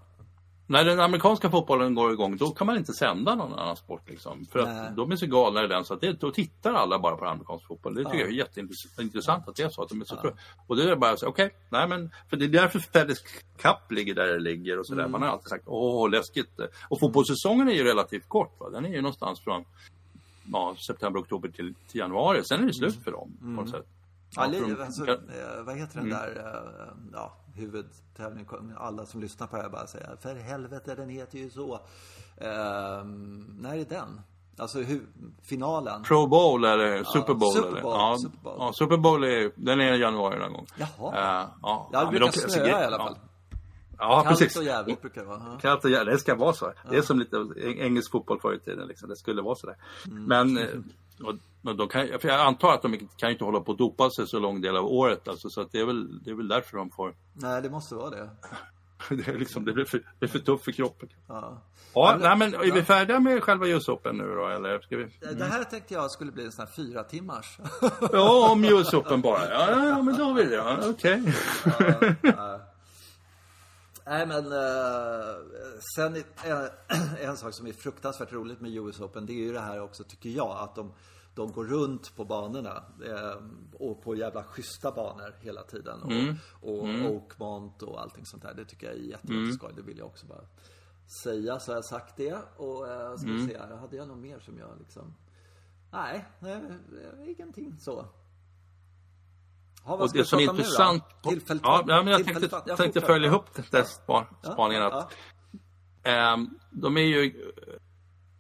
När den amerikanska fotbollen går igång då kan man inte sända någon annan sport. Liksom. För att de är så galna i den så att det, då tittar alla bara på amerikansk fotboll. Det tycker jag är jätteintressant att det är så. Att de är så ja. Och det är bara så okej, okay, nej men för det är därför Feddes Cup ligger där det ligger och sådär. Mm. Man har alltid sagt åh läskigt. Och fotbollssäsongen är ju relativt kort. Va? Den är ju någonstans från ja, september, oktober till, till januari. Sen är det slut för dem på något sätt. Ja, ja, alltså, eh, vad heter den mm. där eh, ja, huvudtävlingen? Alla som lyssnar på det här bara säger för helvete den heter ju så. Um, när är den? Alltså hur, finalen? Pro Bowl eller Super Bowl? Super Bowl, eller? Ja, Super Bowl. ja, Super Bowl är, den är i januari någon gång. Jaha. Uh, ja, ja, det brukar snöa i alla fall. Ja, Kallt precis. och jävligt brukar det vara. Kallt och jävligt, det ska vara så. Det är som lite engelsk fotboll förr i tiden. Liksom. Det skulle vara sådär. Mm. Men och, de kan, för jag antar att de kan inte hålla på att dopa sig så lång del av året. Alltså, så att det, är väl, det är väl därför de får... Nej, det måste vara det. det, är liksom, det, blir för, det är för tufft för kroppen. Ja. Ja, men, nej, men är vi färdiga med själva US Open nu då? Eller ska vi... Mm. Det här tänkte jag skulle bli en sån här fyra timmars. ja, om US Open bara. Ja, ja, ja men då har vi det. Ja, Okej. Okay. ja, Nej men uh, sen uh, en sak som är fruktansvärt roligt med US Open det är ju det här också tycker jag att de, de går runt på banorna uh, och på jävla schyssta banor hela tiden. Mm. Och, och mm. Oakmont och allting sånt där. Det tycker jag är jätteskoj. Mm. Det vill jag också bara säga så har jag sagt det. Och uh, ska mm. se hade jag något mer som jag liksom Nej, nej ingenting så. Ja, och det som är intressant... På, ja, men jag tänkte, jag tänkte följa ihop den spaningen att ja. um, de är ju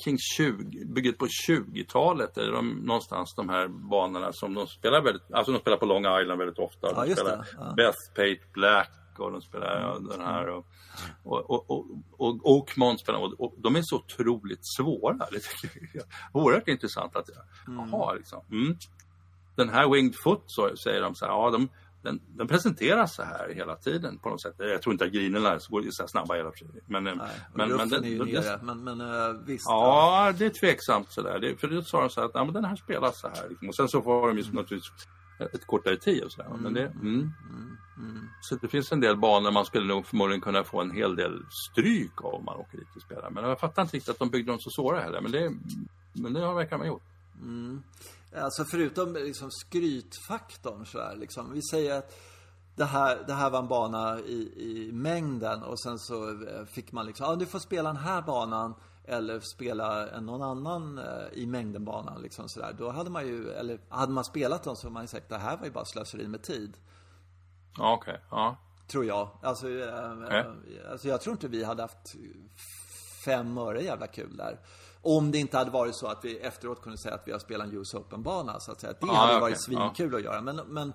kring 20, byggt på 20-talet är de någonstans de här banorna som de spelar väldigt, alltså de spelar på Long Island väldigt ofta. Ja, de spelar ja. Beth Pate Black och de spelar ja, den här och, och, och, och, och Oakmont spelar och, och de är så otroligt svåra. Det tycker jag oerhört intressant att, mm. jaha liksom. Mm den här Winged Foot så säger de så här, ja de, den, den, presenteras så här hela tiden på något sätt. Jag tror inte att grinerna går så snabba hela tiden. Men, Nej, men, men, den, är nere, men, men uh, visst. Ja, det är tveksamt sådär. Det, för då sa de så här att ja, men den här spelas så här. Liksom. Och sen så får de ju mm. naturligtvis ett kortare tid och sådär. Mm. Men det, mm. Mm. mm. Så det finns en del banor man skulle nog förmodligen kunna få en hel del stryk av om man åker dit och spelar. Men jag fattar inte riktigt att de byggde dem så svåra heller. Men det, men det har verkar man gjort. Alltså förutom liksom skrytfaktorn så här, liksom. Vi säger att det här, det här var en bana i, i mängden och sen så eh, fick man liksom, ja du får spela den här banan eller spela någon annan eh, i mängden-banan liksom sådär. Då hade man ju, eller hade man spelat dem så hade man ju sagt det här var ju bara slöseri med tid. Ja, okej. Okay. Ja. Tror jag. Alltså, okay. Eh, alltså jag tror inte vi hade haft fem öre jävla kul där. Om det inte hade varit så att vi efteråt kunde säga att vi har spelat en US Open-bana så att säga. Det ah, hade okay. varit svinkul ja. att göra. Men, men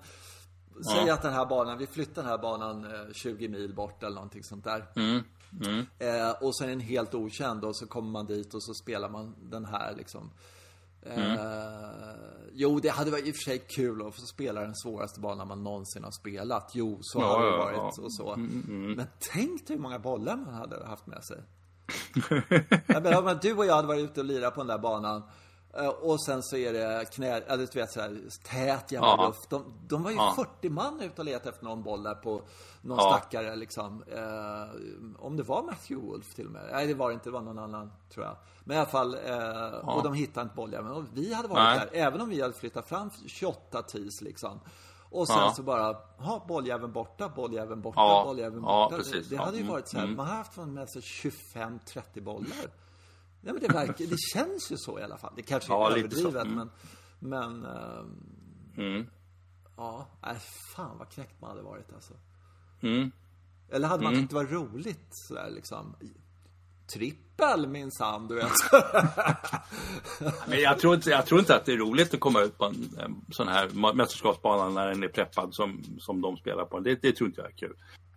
säg att den här banan, vi flyttar den här banan 20 eh, mil bort eller någonting sånt där. Mm. Mm. Eh, och sen är den helt okänd och så kommer man dit och så spelar man den här liksom. Eh, mm. jo, det hade varit i och för sig kul att få spela den svåraste banan man någonsin har spelat. Jo, så ja, har det varit ja. och så. Mm, mm, mm. Men tänk dig hur många bollar man hade haft med sig jag menar, du och jag hade varit ute och lirat på den där banan. Eh, och sen så är det knä, eller du vet sådär, tät jävla ja. luft. De, de var ju ja. 40 man ute och letade efter någon boll där på någon ja. stackare liksom. Eh, om det var Matthew Wolf till och med. Nej, det var det inte. Det var någon annan, tror jag. Men i alla fall, eh, ja. och de hittade inte bollen. Och vi hade varit Nej. där, även om vi hade flyttat fram 28 tis liksom. Och sen ja. så bara, ha bolljäveln borta, bolljäveln borta, ja. bolljäveln borta. Ja, det, det, hade ju varit så här, mm. man har haft med sig 25-30 bollar. Nej men det verkar, det känns ju så i alla fall. Det kanske är ja, överdrivet mm. men, men äh, mm. Ja, nej fan vad knäckt man hade varit alltså. Mm. Eller hade man mm. tyckt det var roligt sådär liksom trippel minsann, du vet. Men jag tror, inte, jag tror inte att det är roligt att komma ut på en, en sån här mästerskapsbana när den är preppad som, som de spelar på. Det, det tror inte jag är kul.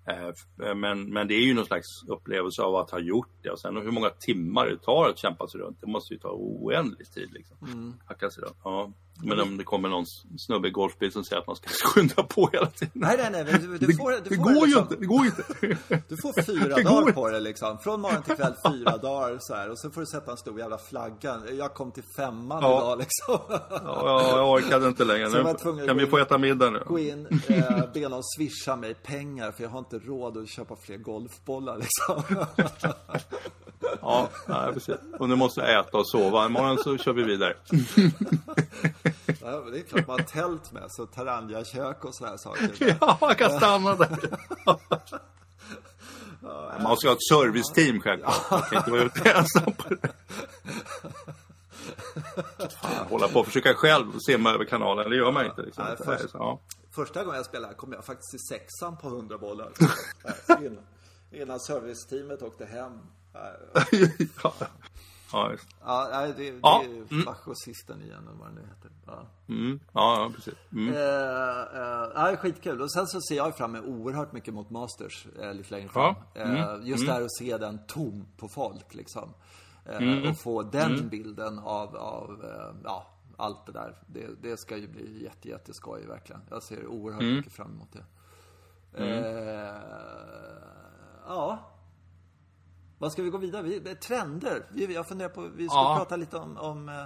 Eh, men, men det är ju någon slags upplevelse av att ha gjort det och sen hur många timmar det tar att kämpa sig runt. Det måste ju ta oändlig tid liksom. Mm. Hacka sig runt. Ja. Men om det kommer någon snubbe i golfbil som säger att man ska skynda på hela tiden. Nej, nej, nej. Du, du får, du det går ju liksom, inte. Det går ju inte. Du får fyra dagar på det liksom. Från morgon till kväll fyra dagar så här. Och så får du sätta en stor jävla flagga. Jag kom till femman Ja. idag liksom. Ja, jag orkade inte längre. Jag Nu kan vi in- få äta middag nu? Gå in, eh, be någon swisha mig pengar för jag har inte råd att köpa fler golfbollar liksom. Ja, nej, precis. Och nu måste jag äta och sova. Imorgon så kör vi vidare. Ja, men det är klart man har tält med så Taranja-kök och sådana saker. Ja, jag kan stanna där. Man ska ha ett serviceteam självklart. Man kan inte vara ute ensam på det. Fan, hålla på och försöka själv simma över kanalen, det gör man inte. Liksom. Nej, först- så, ja. Första gången jag spelade kom jag faktiskt till sexan på 100 bollar. innan, innan serviceteamet åkte hem. ja. Ja, just. Ja, det, det Ja, är mm. fascisten igen eller vad det nu heter. Ja. Mm. Ja, ja, precis. Mm. Eh, eh, ja, skitkul. Och sen så ser jag fram emot oerhört mycket mot Masters eh, lite längre fram. Ja. Mm. Eh, just det här att se den tom på folk liksom. Eh, Mm. Och få den bilden av, av eh, ja, allt det där. Det, det ska ju bli jätte, jätteskoj verkligen. Jag ser oerhört Mm. mycket fram emot det. Ja. Vad ska vi gå vidare? Vi, trender. Vi, jag funderar på, vi ska Ja. prata lite om, om eh,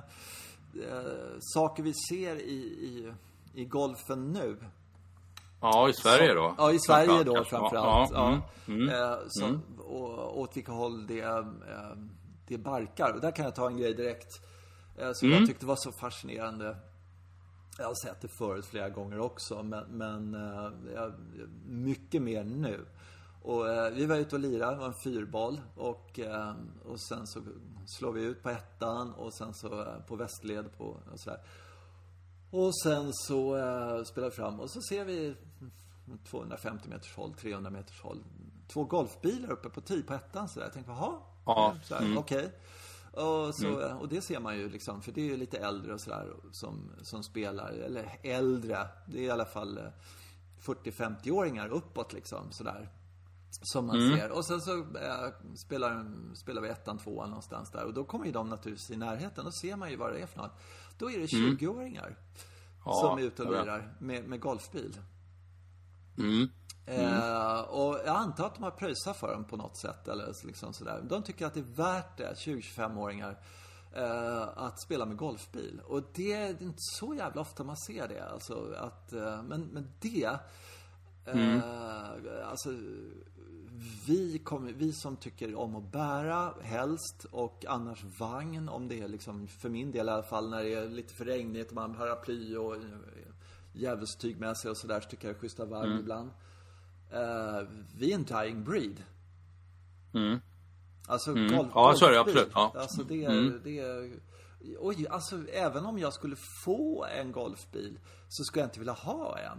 saker vi ser i, i, i golfen nu. Ja, i Sverige då. Ja, i Sverige då framförallt. Ja, Ja, mm, Eh, så, och åt vilka håll det, det barkar. Och där kan jag ta en grej direkt. Som Mm. jag tyckte var så fascinerande. Jag har sett det förut flera gånger också, men, men mycket mer nu. Och eh, vi var ute och lirade, det var en fyrboll. Och, eh, och sen så slår vi ut på ettan och sen så eh, på västled på, och sådär. Och sen så eh, spelar vi fram och så ser vi 250 meters håll, 300 meters håll. Två golfbilar uppe på tio på ettan sådär. Jag tänkte, jaha? Ja, mm. Okej. Och, så, och det ser man ju liksom, för det är ju lite äldre och sådär som, som spelar. Eller äldre, det är i alla fall eh, 40-50-åringar uppåt liksom sådär. Som man ser. Och sen så eh, spelar, spelar vi ettan, tvåan någonstans där. Och då kommer ju de naturligtvis i närheten. Då ser man ju vad det är för något. Då är det 20-åringar Ja, som är ute och lirar med, med golfbil. Mm. Eh, och jag antar att de har pröjsat för dem på något sätt. Eller liksom sådär. De tycker att det är värt det, 20-25-åringar, eh, att spela med golfbil. Och det är inte så jävla ofta man ser det. Alltså, att, eh, men, men det... Eh, Alltså, vi, kommer, vi som tycker om att bära helst och annars vagn om det är liksom, för min del i alla fall, när det är lite för regnigt och man har paraply och eh, djävulstyg med sig och sådär, så tycker jag det är schysst att ha vagn ibland. Eh, vi är en dying breed. Alltså golf, Mm. Ja, så är det absolut, ja. Mm. Alltså det är, det är Oj, alltså även om jag skulle få en golfbil så skulle jag inte vilja ha en.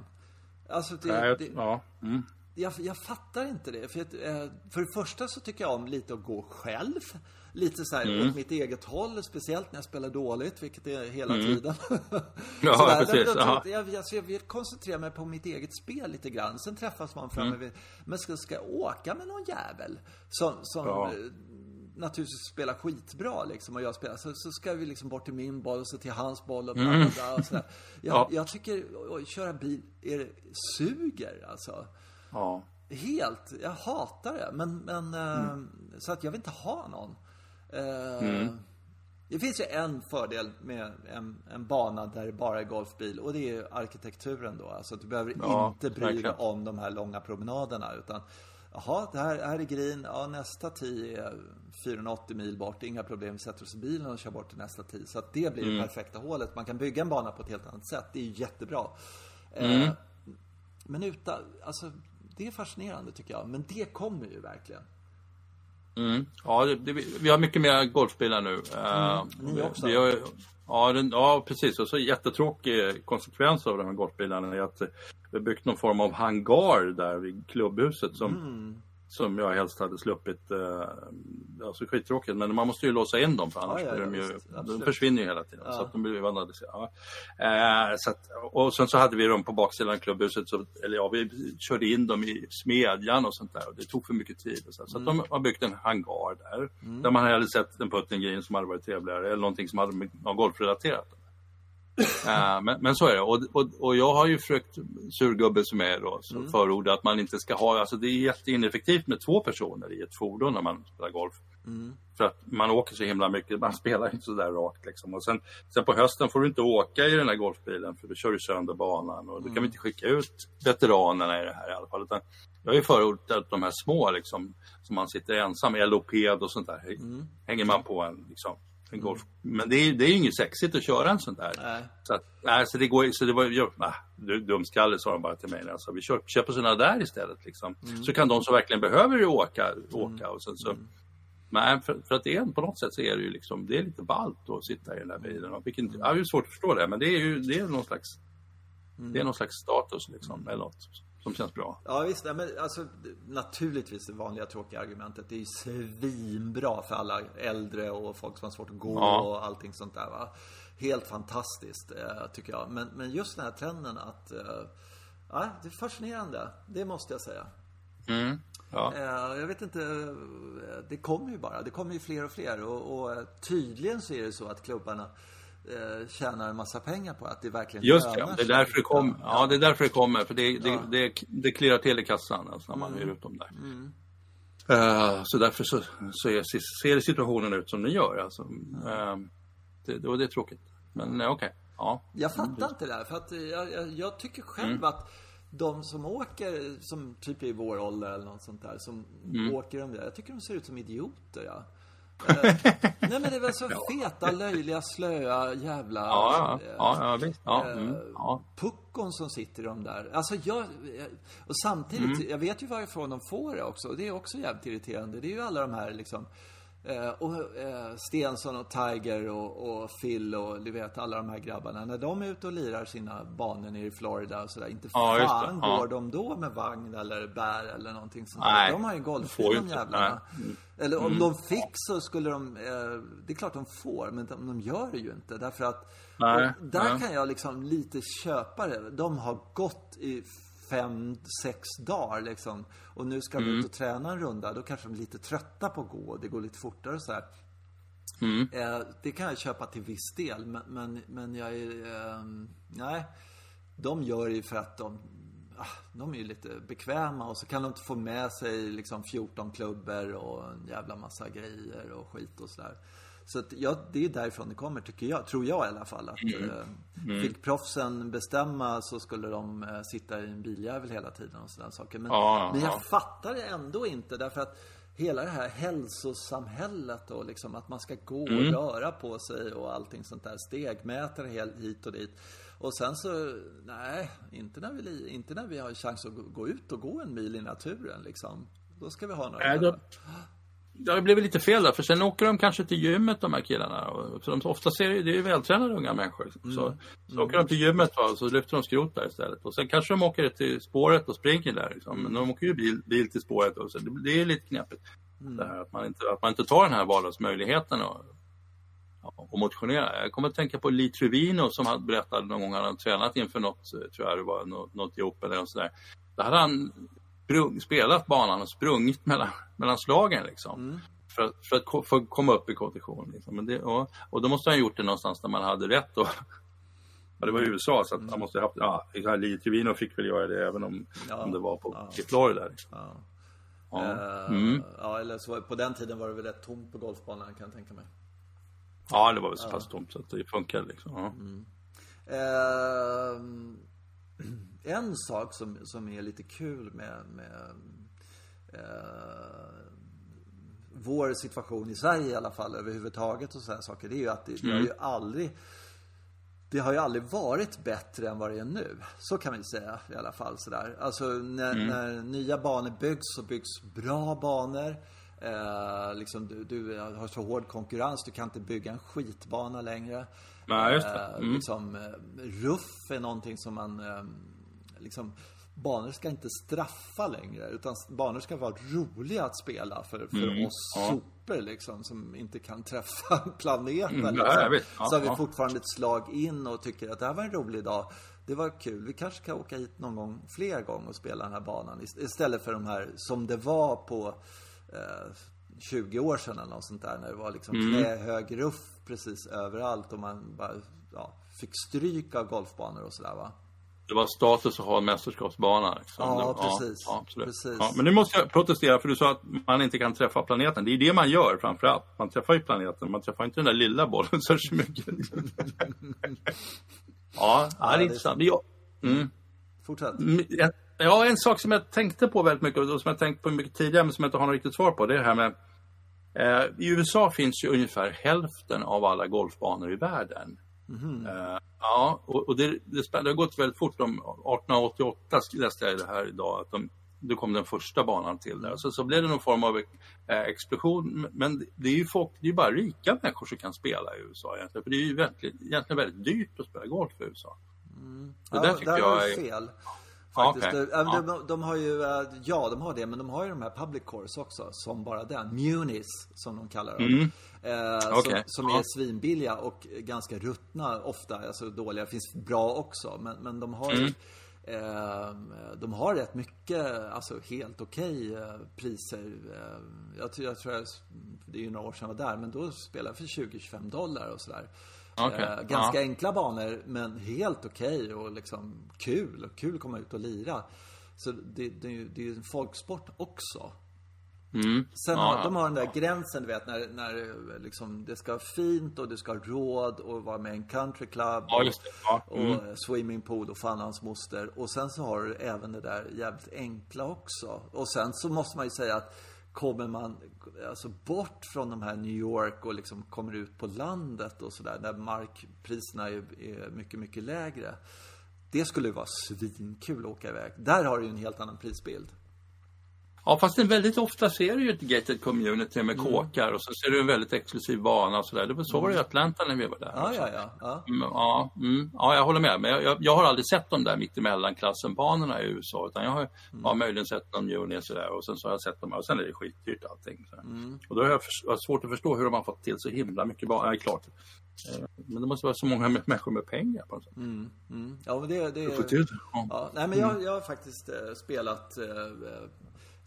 Alltså det, Nej, det, ja. Mm. Jag, jag fattar inte det. För, eh, för det första så tycker jag om lite att gå själv. Lite så här Mm. åt mitt eget håll, speciellt när jag spelar dåligt, vilket är hela tiden. Mm. Ja, Så där, precis, då- då- ja. Jag, alltså, jag vill koncentrera mig på mitt eget spel lite grann. Sen träffas man framme Mm. vid... Men ska, ska jag åka med någon jävel som, som Ja. eh, naturligtvis spelar skitbra liksom och jag spelar så, så ska vi liksom bort till min boll och så till hans boll och bla bla bla och sådär. Jag, Ja. jag tycker, att köra bil är, suger alltså. Ja. Helt. Jag hatar det. Men, men eh, så att jag vill inte ha någon. Eh, Det finns ju en fördel med en, en bana där det bara är golfbil och det är ju arkitekturen då. Alltså du behöver Ja, inte bry dig verkligen. om de här långa promenaderna utan Jaha, det här, här är green. Ja, nästa tee är 480 mil bort. Inga problem. Vi sätter oss i bilen och kör bort till nästa tee. Så att det blir det perfekta hålet. Man kan bygga en bana på ett helt annat sätt. Det är ju jättebra. Eh, men utan, alltså, det är fascinerande tycker jag. Men det kommer ju verkligen. Mm. Ja, det, det, vi har mycket mer golfbilar nu. Uh, ni också. Vi har, ja, den, ja, precis. Och så jättetråkig konsekvens av de här golfbilarna är att vi har byggt någon form av hangar där vid klubbhuset som, Mm. Som jag helst hade sluppit. Uh, alltså skittråkigt, men man måste ju låsa in dem för annars Ja, ja, de ja, ju, de försvinner ju hela tiden. Så att de blir vandaliserade. Ja. Eh, så att, och sen så hade vi dem på baksidan av klubbhuset, så, eller ja, vi körde in dem i smedjan och sånt där och det tog för mycket tid. Så så att Mm. de har byggt en hangar där, där man hade sett en putting green som hade varit trevligare eller någonting som hade något golfrelaterat. Uh, men, men, så är det. Och, och, och jag har ju försökt, surgubbe som är då, så mm. förorda att man inte ska ha, alltså det är jätteineffektivt med två personer i ett fordon när man spelar golf. Mm. För att man åker så himla mycket, man spelar inte så där rakt liksom. Och sen, sen på hösten får du inte åka i den här golfbilen för då kör du sönder banan och då kan vi inte skicka ut veteranerna i det här i alla fall. Utan jag har ju förordat de här små liksom, som man sitter ensam, eloped och sånt där. Mm. Hänger man på en liksom, en golf. Men det är, det är inget sexigt att köra en sån där. Nej. Så, att, nej, så det går så det var ju, nah, du dumskalle sa de bara till mig. Alltså, vi kör, köper sådana där istället liksom. Mm. Så kan de som verkligen behöver åka, åka och sen så mm. Nej, för, för, att det är på något sätt så är det ju liksom, det är lite ballt att sitta i den där bilen. Och vilken, ja, det är svårt att förstå det, men det är ju det är någon slags, mm. det är någon slags status liksom, eller något som känns bra. Ja visst, men alltså naturligtvis det vanliga tråkiga argumentet. Det är ju svinbra för alla äldre och folk som har svårt att gå ja. och allting sånt där va. Helt fantastiskt eh, tycker jag. Men, men just den här trenden att, eh, ja det är fascinerande. Det måste jag säga. Mm. Ja. Eh, jag vet inte, det kommer ju bara. Det kommer ju fler och fler. Och, och tydligen så är det så att klubbarna eh, tjänar en massa pengar på att det verkligen Just ja, det är därför det kommer. Ja, det är därför det kommer. För det, det, ja. det, det klirrar till i kassan alltså, när man mm. hyr ut dem där. Mm. Uh, så därför så, så är, ser situationen ut som den gör. Alltså. Uh, det, och det är tråkigt. Men okej. Okay. Ja. Jag fattar inte det här. För att jag, jag, jag tycker själv mm. att de som åker, som typ i vår ålder eller något sånt där, som mm. åker de där. Jag tycker de ser ut som idioter. Ja. Eh, nej men det väl så feta, löjliga, slöa jävla... Ja, ja, ja, ja visst. Ja, mm, eh, ja. Puckon som sitter i de där. Alltså jag... Och samtidigt, mm. jag vet ju varifrån de får det också. Det är också jävligt irriterande. Det är ju alla de här liksom Eh, och eh, Stensson och Tiger och, och, Phil och du vet alla de här grabbarna. När de är ute och lirar sina banor nere i Florida och sådär. Inte ja, fan ja. går de då med vagn eller bär eller någonting sånt där. De har ju golfbil de jävlarna. Mm. Eller om mm. de fick så skulle de, eh, det är klart de får, men de, de gör det ju inte. Därför att, Nej. där kan jag liksom lite köpa det. De har gått i fem, sex dagar liksom. Och nu ska mm. ut och träna en runda. Då kanske de är lite trötta på att gå och det går lite fortare och så här. Mm. Eh, det kan jag köpa till viss del. Men, men, men jag är... Eh, nej. De gör det ju för att de... Ah, de är ju lite bekväma och så kan de inte få med sig liksom 14 klubbor och en jävla massa grejer och skit och sådär. Så att, ja, det är därifrån det kommer, tycker jag. Tror jag i alla fall. Att mm. eh, mm. fick proffsen bestämma så skulle de eh, sitta i en biljävel hela tiden och sådana saker. Men, ja, men jag ja. fattar det ändå inte därför att hela det här hälsosamhället och liksom att man ska gå och mm. röra på sig och allting sånt där. Stegmätare hit och dit. Och sen så, nej, inte när vi, inte när vi har chans att gå ut och gå en mil i naturen liksom. Då ska vi ha några... Äh, det har blivit lite fel där, för sen åker de kanske till gymmet de här killarna. För de, ofta ser det, det är ju vältränade unga människor. Mm. Så, så mm. åker de till gymmet va, så lyfter de skrot där istället. Och sen kanske de åker till spåret och springer där. Liksom. Men de åker ju bil, bil till spåret. Och så, det, det är lite knepigt. Mm. Det här, att, man inte, att man inte tar den här vardagsmöjligheten och, och motionera. Jag kommer att tänka på Lee Trevino som han berättade någon gång han hade tränat inför något, tror jag det var, något, något jobb eller något sådär. Då hade han sprung, spelat banan och sprungit mellan, mellan slagen liksom. Mm. För, för, att för komma upp i kondition. Liksom. Men det, och, och då måste han ha gjort det någonstans där man hade rätt. Och, ja, det var i USA så att mm. han måste ha haft, ja, Lee Trevino fick väl göra det även om, ja, om det var på, ja. i Florida. Liksom. Ja. Ja. Uh, mm. ja, eller så på den tiden var det väl rätt tomt på golfbanan kan jag tänka mig. Ja, det var väl så pass tomt så att det funkade liksom. Mm. Uh, en sak som, som är lite kul med, med eh, vår situation i Sverige i alla fall överhuvudtaget och sådana saker. Det är ju att det, det, har ju mm. aldrig det har ju aldrig varit bättre än vad det är nu. Så kan vi säga i alla fall sådär. Alltså när, mm. när nya banor byggs så byggs bra banor. Eh, liksom du, du, har så hård konkurrens, du kan inte bygga en skitbana längre. Nej, just det. Eh, mm. Eh, liksom, ruff är någonting som man eh, liksom, banor ska inte straffa längre. Utan banor ska vara roliga att spela för, för mm, oss ja. sopor liksom. Som inte kan träffa planeten. Mm, liksom. ja, så har vi fortfarande ett slag in och tycker att det här var en rolig dag. Det var kul. Vi kanske kan åka hit någon gång, fler gånger och spela den här banan. Istället för de här, som det var på eh, 20 år sedan eller något sånt där. När det var liksom Mm. knähög ruff precis överallt och man bara ja, fick stryk av golfbanor och sådär va. Det var status att ha en mästerskapsbana. Liksom. Ja, precis. Ja, absolut. Precis. Ja, men nu måste jag protestera för du sa att man inte kan träffa planeten. Det är det man gör framförallt. Man träffar ju planeten, man träffar inte den där lilla bollen så mycket. ja, ja, det är intressant. Jag, Fortsätt. Mm, Ja, en sak som jag tänkte på väldigt mycket och som jag tänkt på mycket tidigare men som jag inte har något riktigt svar på. Det är det här med eh, I USA finns ju ungefär hälften av alla golfbanor i världen. Eh, ja, och, och det, det, det har gått väldigt fort. Om 1888 läste jag det här idag. Att de, då kom den första banan till där. Så, så blev det någon form av eh, explosion. Men det är ju folk, det är bara rika människor som kan spela i USA egentligen. För det är ju egentligen väldigt dyrt att spela golf i USA. Det där Ja, tycker där jag är- fel. Faktiskt. Det- äh, Ja. de, de har ju, äh, ja de har det, men de har ju de här public course också, som bara den. Munis, som de kallar dem. Eh, som, Okej. som Ja. är svinbilliga och ganska ruttna ofta, alltså dåliga. Finns bra också, men, men de har ju Eh, de har rätt mycket, alltså helt okej eh, priser. Eh, jag, tror- jag tror jag, det är ju några år sedan jag var där, men då spelade jag för 20-25 dollar och sådär. Okej, Eh, ganska ja. enkla banor, men helt okej och liksom kul. Kul att komma ut och lira. Så det, det, är ju- det är ju en folksport också. Mm. Sen har, ja. de har den där gränsen, du vet, när, när liksom, det ska vara fint och du ska ha råd att vara med i en countryclub. Ja, det. Ja, Och mm. eh, swimmingpool och fan hans moster. Och sen så har du även det där jävligt enkla också. Och sen så måste man ju säga att kommer man alltså bort från de här New York och liksom kommer ut på landet och sådär, där markpriserna är, är mycket, mycket lägre. Det skulle vara svinkul att åka iväg. Där har du ju en helt annan prisbild. Ja, fast det är väldigt ofta ser du ju ett gated community med Mm. kåkar och så ser du en väldigt exklusiv bana och sådär. Det var så var det i Atlanta när vi var där. Ja, ja, ja. ja. Mm, Ja, mm, ja, jag håller med. Men jag, jag, jag har aldrig sett de där mittemellanklassen-banorna i USA. Utan jag har Mm. ja, möjligen sett dem Juni och sådär. Och sen så har jag sett dem och sen är det skitdyrt allting. Mm. Och då har jag har svårt att förstå hur de har fått till så himla mycket banor. Ja, är klart. Eh, Men det måste vara så många människor med pengar på något sätt. Mm. Ja, men det, det det. Ja. Ja, nej men jag, jag har faktiskt eh, spelat eh, eh,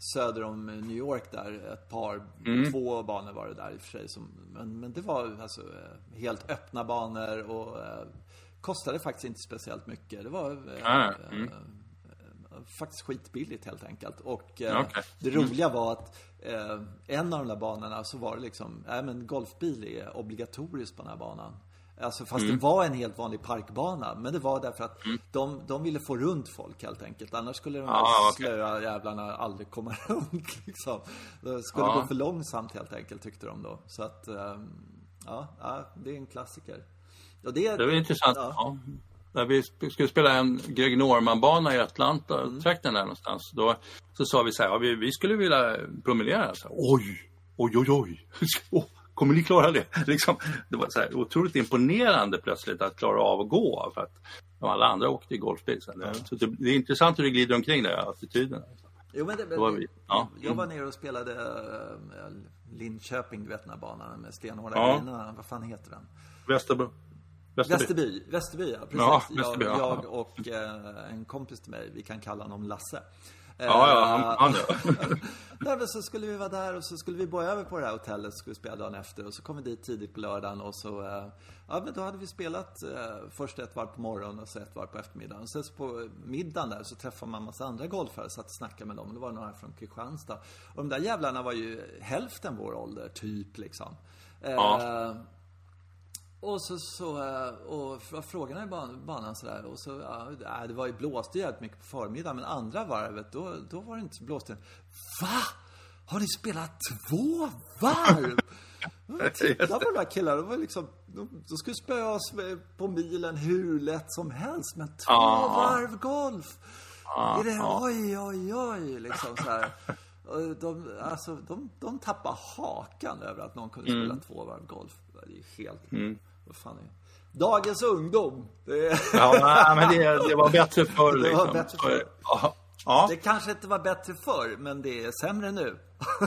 söder om New York där, ett par, två banor var det där i och för sig. Som, men, men det var alltså eh, helt öppna banor och eh, kostade faktiskt inte speciellt mycket. Det var eh, Ah, mm. eh, faktiskt skitbilligt helt enkelt. Och eh, okej. det roliga var att en av de där banorna så var det liksom, nej men golfbil är obligatoriskt på den här banan. Alltså fast Mm. det var en helt vanlig parkbana. Men det var därför att de, de ville få runt folk helt enkelt. Annars skulle de där Ah, slöa jävlarna aldrig komma runt liksom. Det skulle Ja. gå för långsamt helt enkelt tyckte de då. Så att, ehm, ja, ja det är en klassiker. Och det, Det var intressant. Ja. Ja. När vi skulle spela en Greg Norman-bana i Atlanta, Mm. där någonstans. Då så sa vi så här, ja, vi, vi skulle vilja promenera. Så här, oj, oj, oj, oj. Kommer ni klara det? Liksom, det var så här, otroligt imponerande plötsligt att klara av att gå. För att de alla andra åkte i golfbil. Det, så det, det är intressant hur det glider omkring där, attityden. Jo, men det, var vi- ja. Jag var nere och spelade äh, Linköping, du vet den här banan med stenhårda Ja. Vad fan heter den? Västerbo. Västerby. Västerby, Västerby ja, precis. Ja, Västerby, jag, ja. jag och eh, en kompis till mig, vi kan kalla honom Lasse. Ja, ja, han, Eh, han ja. Nej, så skulle vi vara där och så skulle vi bo över på det här hotellet så skulle spela dagen efter och så kom vi dit tidigt på lördagen och så eh, Ja men då hade vi spelat eh, först ett varv på morgonen och så ett varv på eftermiddagen. Och sen så på middagen där så träffade man massa andra golfare satt och snackade med dem. Det var några från Kristianstad. Och de där jävlarna var ju hälften vår ålder, typ liksom. Eh, Ja. Och så, så eh, och f- frågorna i ban, banan sådär. Och så, ja, det var ju blåste jävligt mycket på förmiddagen. Men andra varvet, då, då var det inte så blåste. Va? Har ni spelat två varv? Titta på de här killarna. De, var liksom, de, de skulle spöa oss på milen hur lätt som helst. Men två Ja. varv golf. är det, oj, oj, oj, liksom så här. De, alltså, de, de tappar hakan över att någon kunde spela två varv golf. Det är helt... Vad fan är? Dagens ungdom. Det, ja nej, men det, det var bättre förr. Det var Liksom. bättre förr. Ja. Ja. det kanske inte var bättre förr, men det är sämre nu.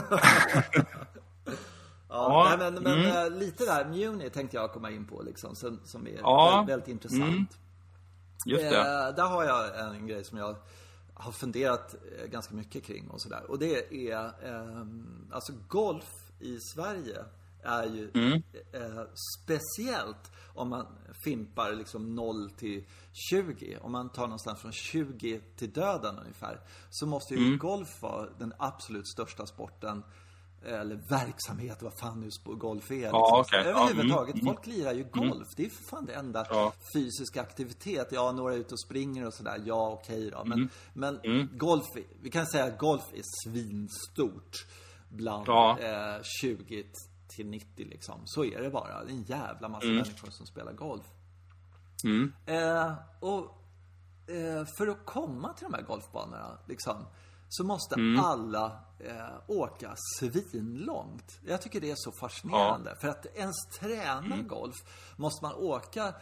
ja, Ja, men, men eh, lite där, Muni tänkte jag komma in på liksom, som, som är Ja. väldigt, väldigt intressant. Just det. Eh, där har jag en grej som jag har funderat eh, ganska mycket kring och sådär. Och det är, eh, alltså golf i Sverige är ju Mm. eh, speciellt om man fimpar liksom 0 till 20. Om man tar någonstans från 20 till döden ungefär. Så måste ju Mm. golf vara den absolut största sporten. Eller verksamhet, vad fan nu golf är. Liksom. Ja. Ja, Överhuvudtaget, mm, mm. folk lirar ju golf. Det är för fan det enda Ja. fysiska aktivitet. Ja, några är ute och springer och sådär. Ja, okej då. Mm. Men, men golf, vi kan säga att golf är svinstort bland Ja. eh, 20 till 90 liksom. Så är det bara. Det är en jävla massa Mm. människor som spelar golf. Eh, och eh, för att komma till de här golfbanorna liksom, så måste Mm. alla eh, åka svinlångt. Jag tycker det är så fascinerande. För att ens träna Mm. golf måste man åka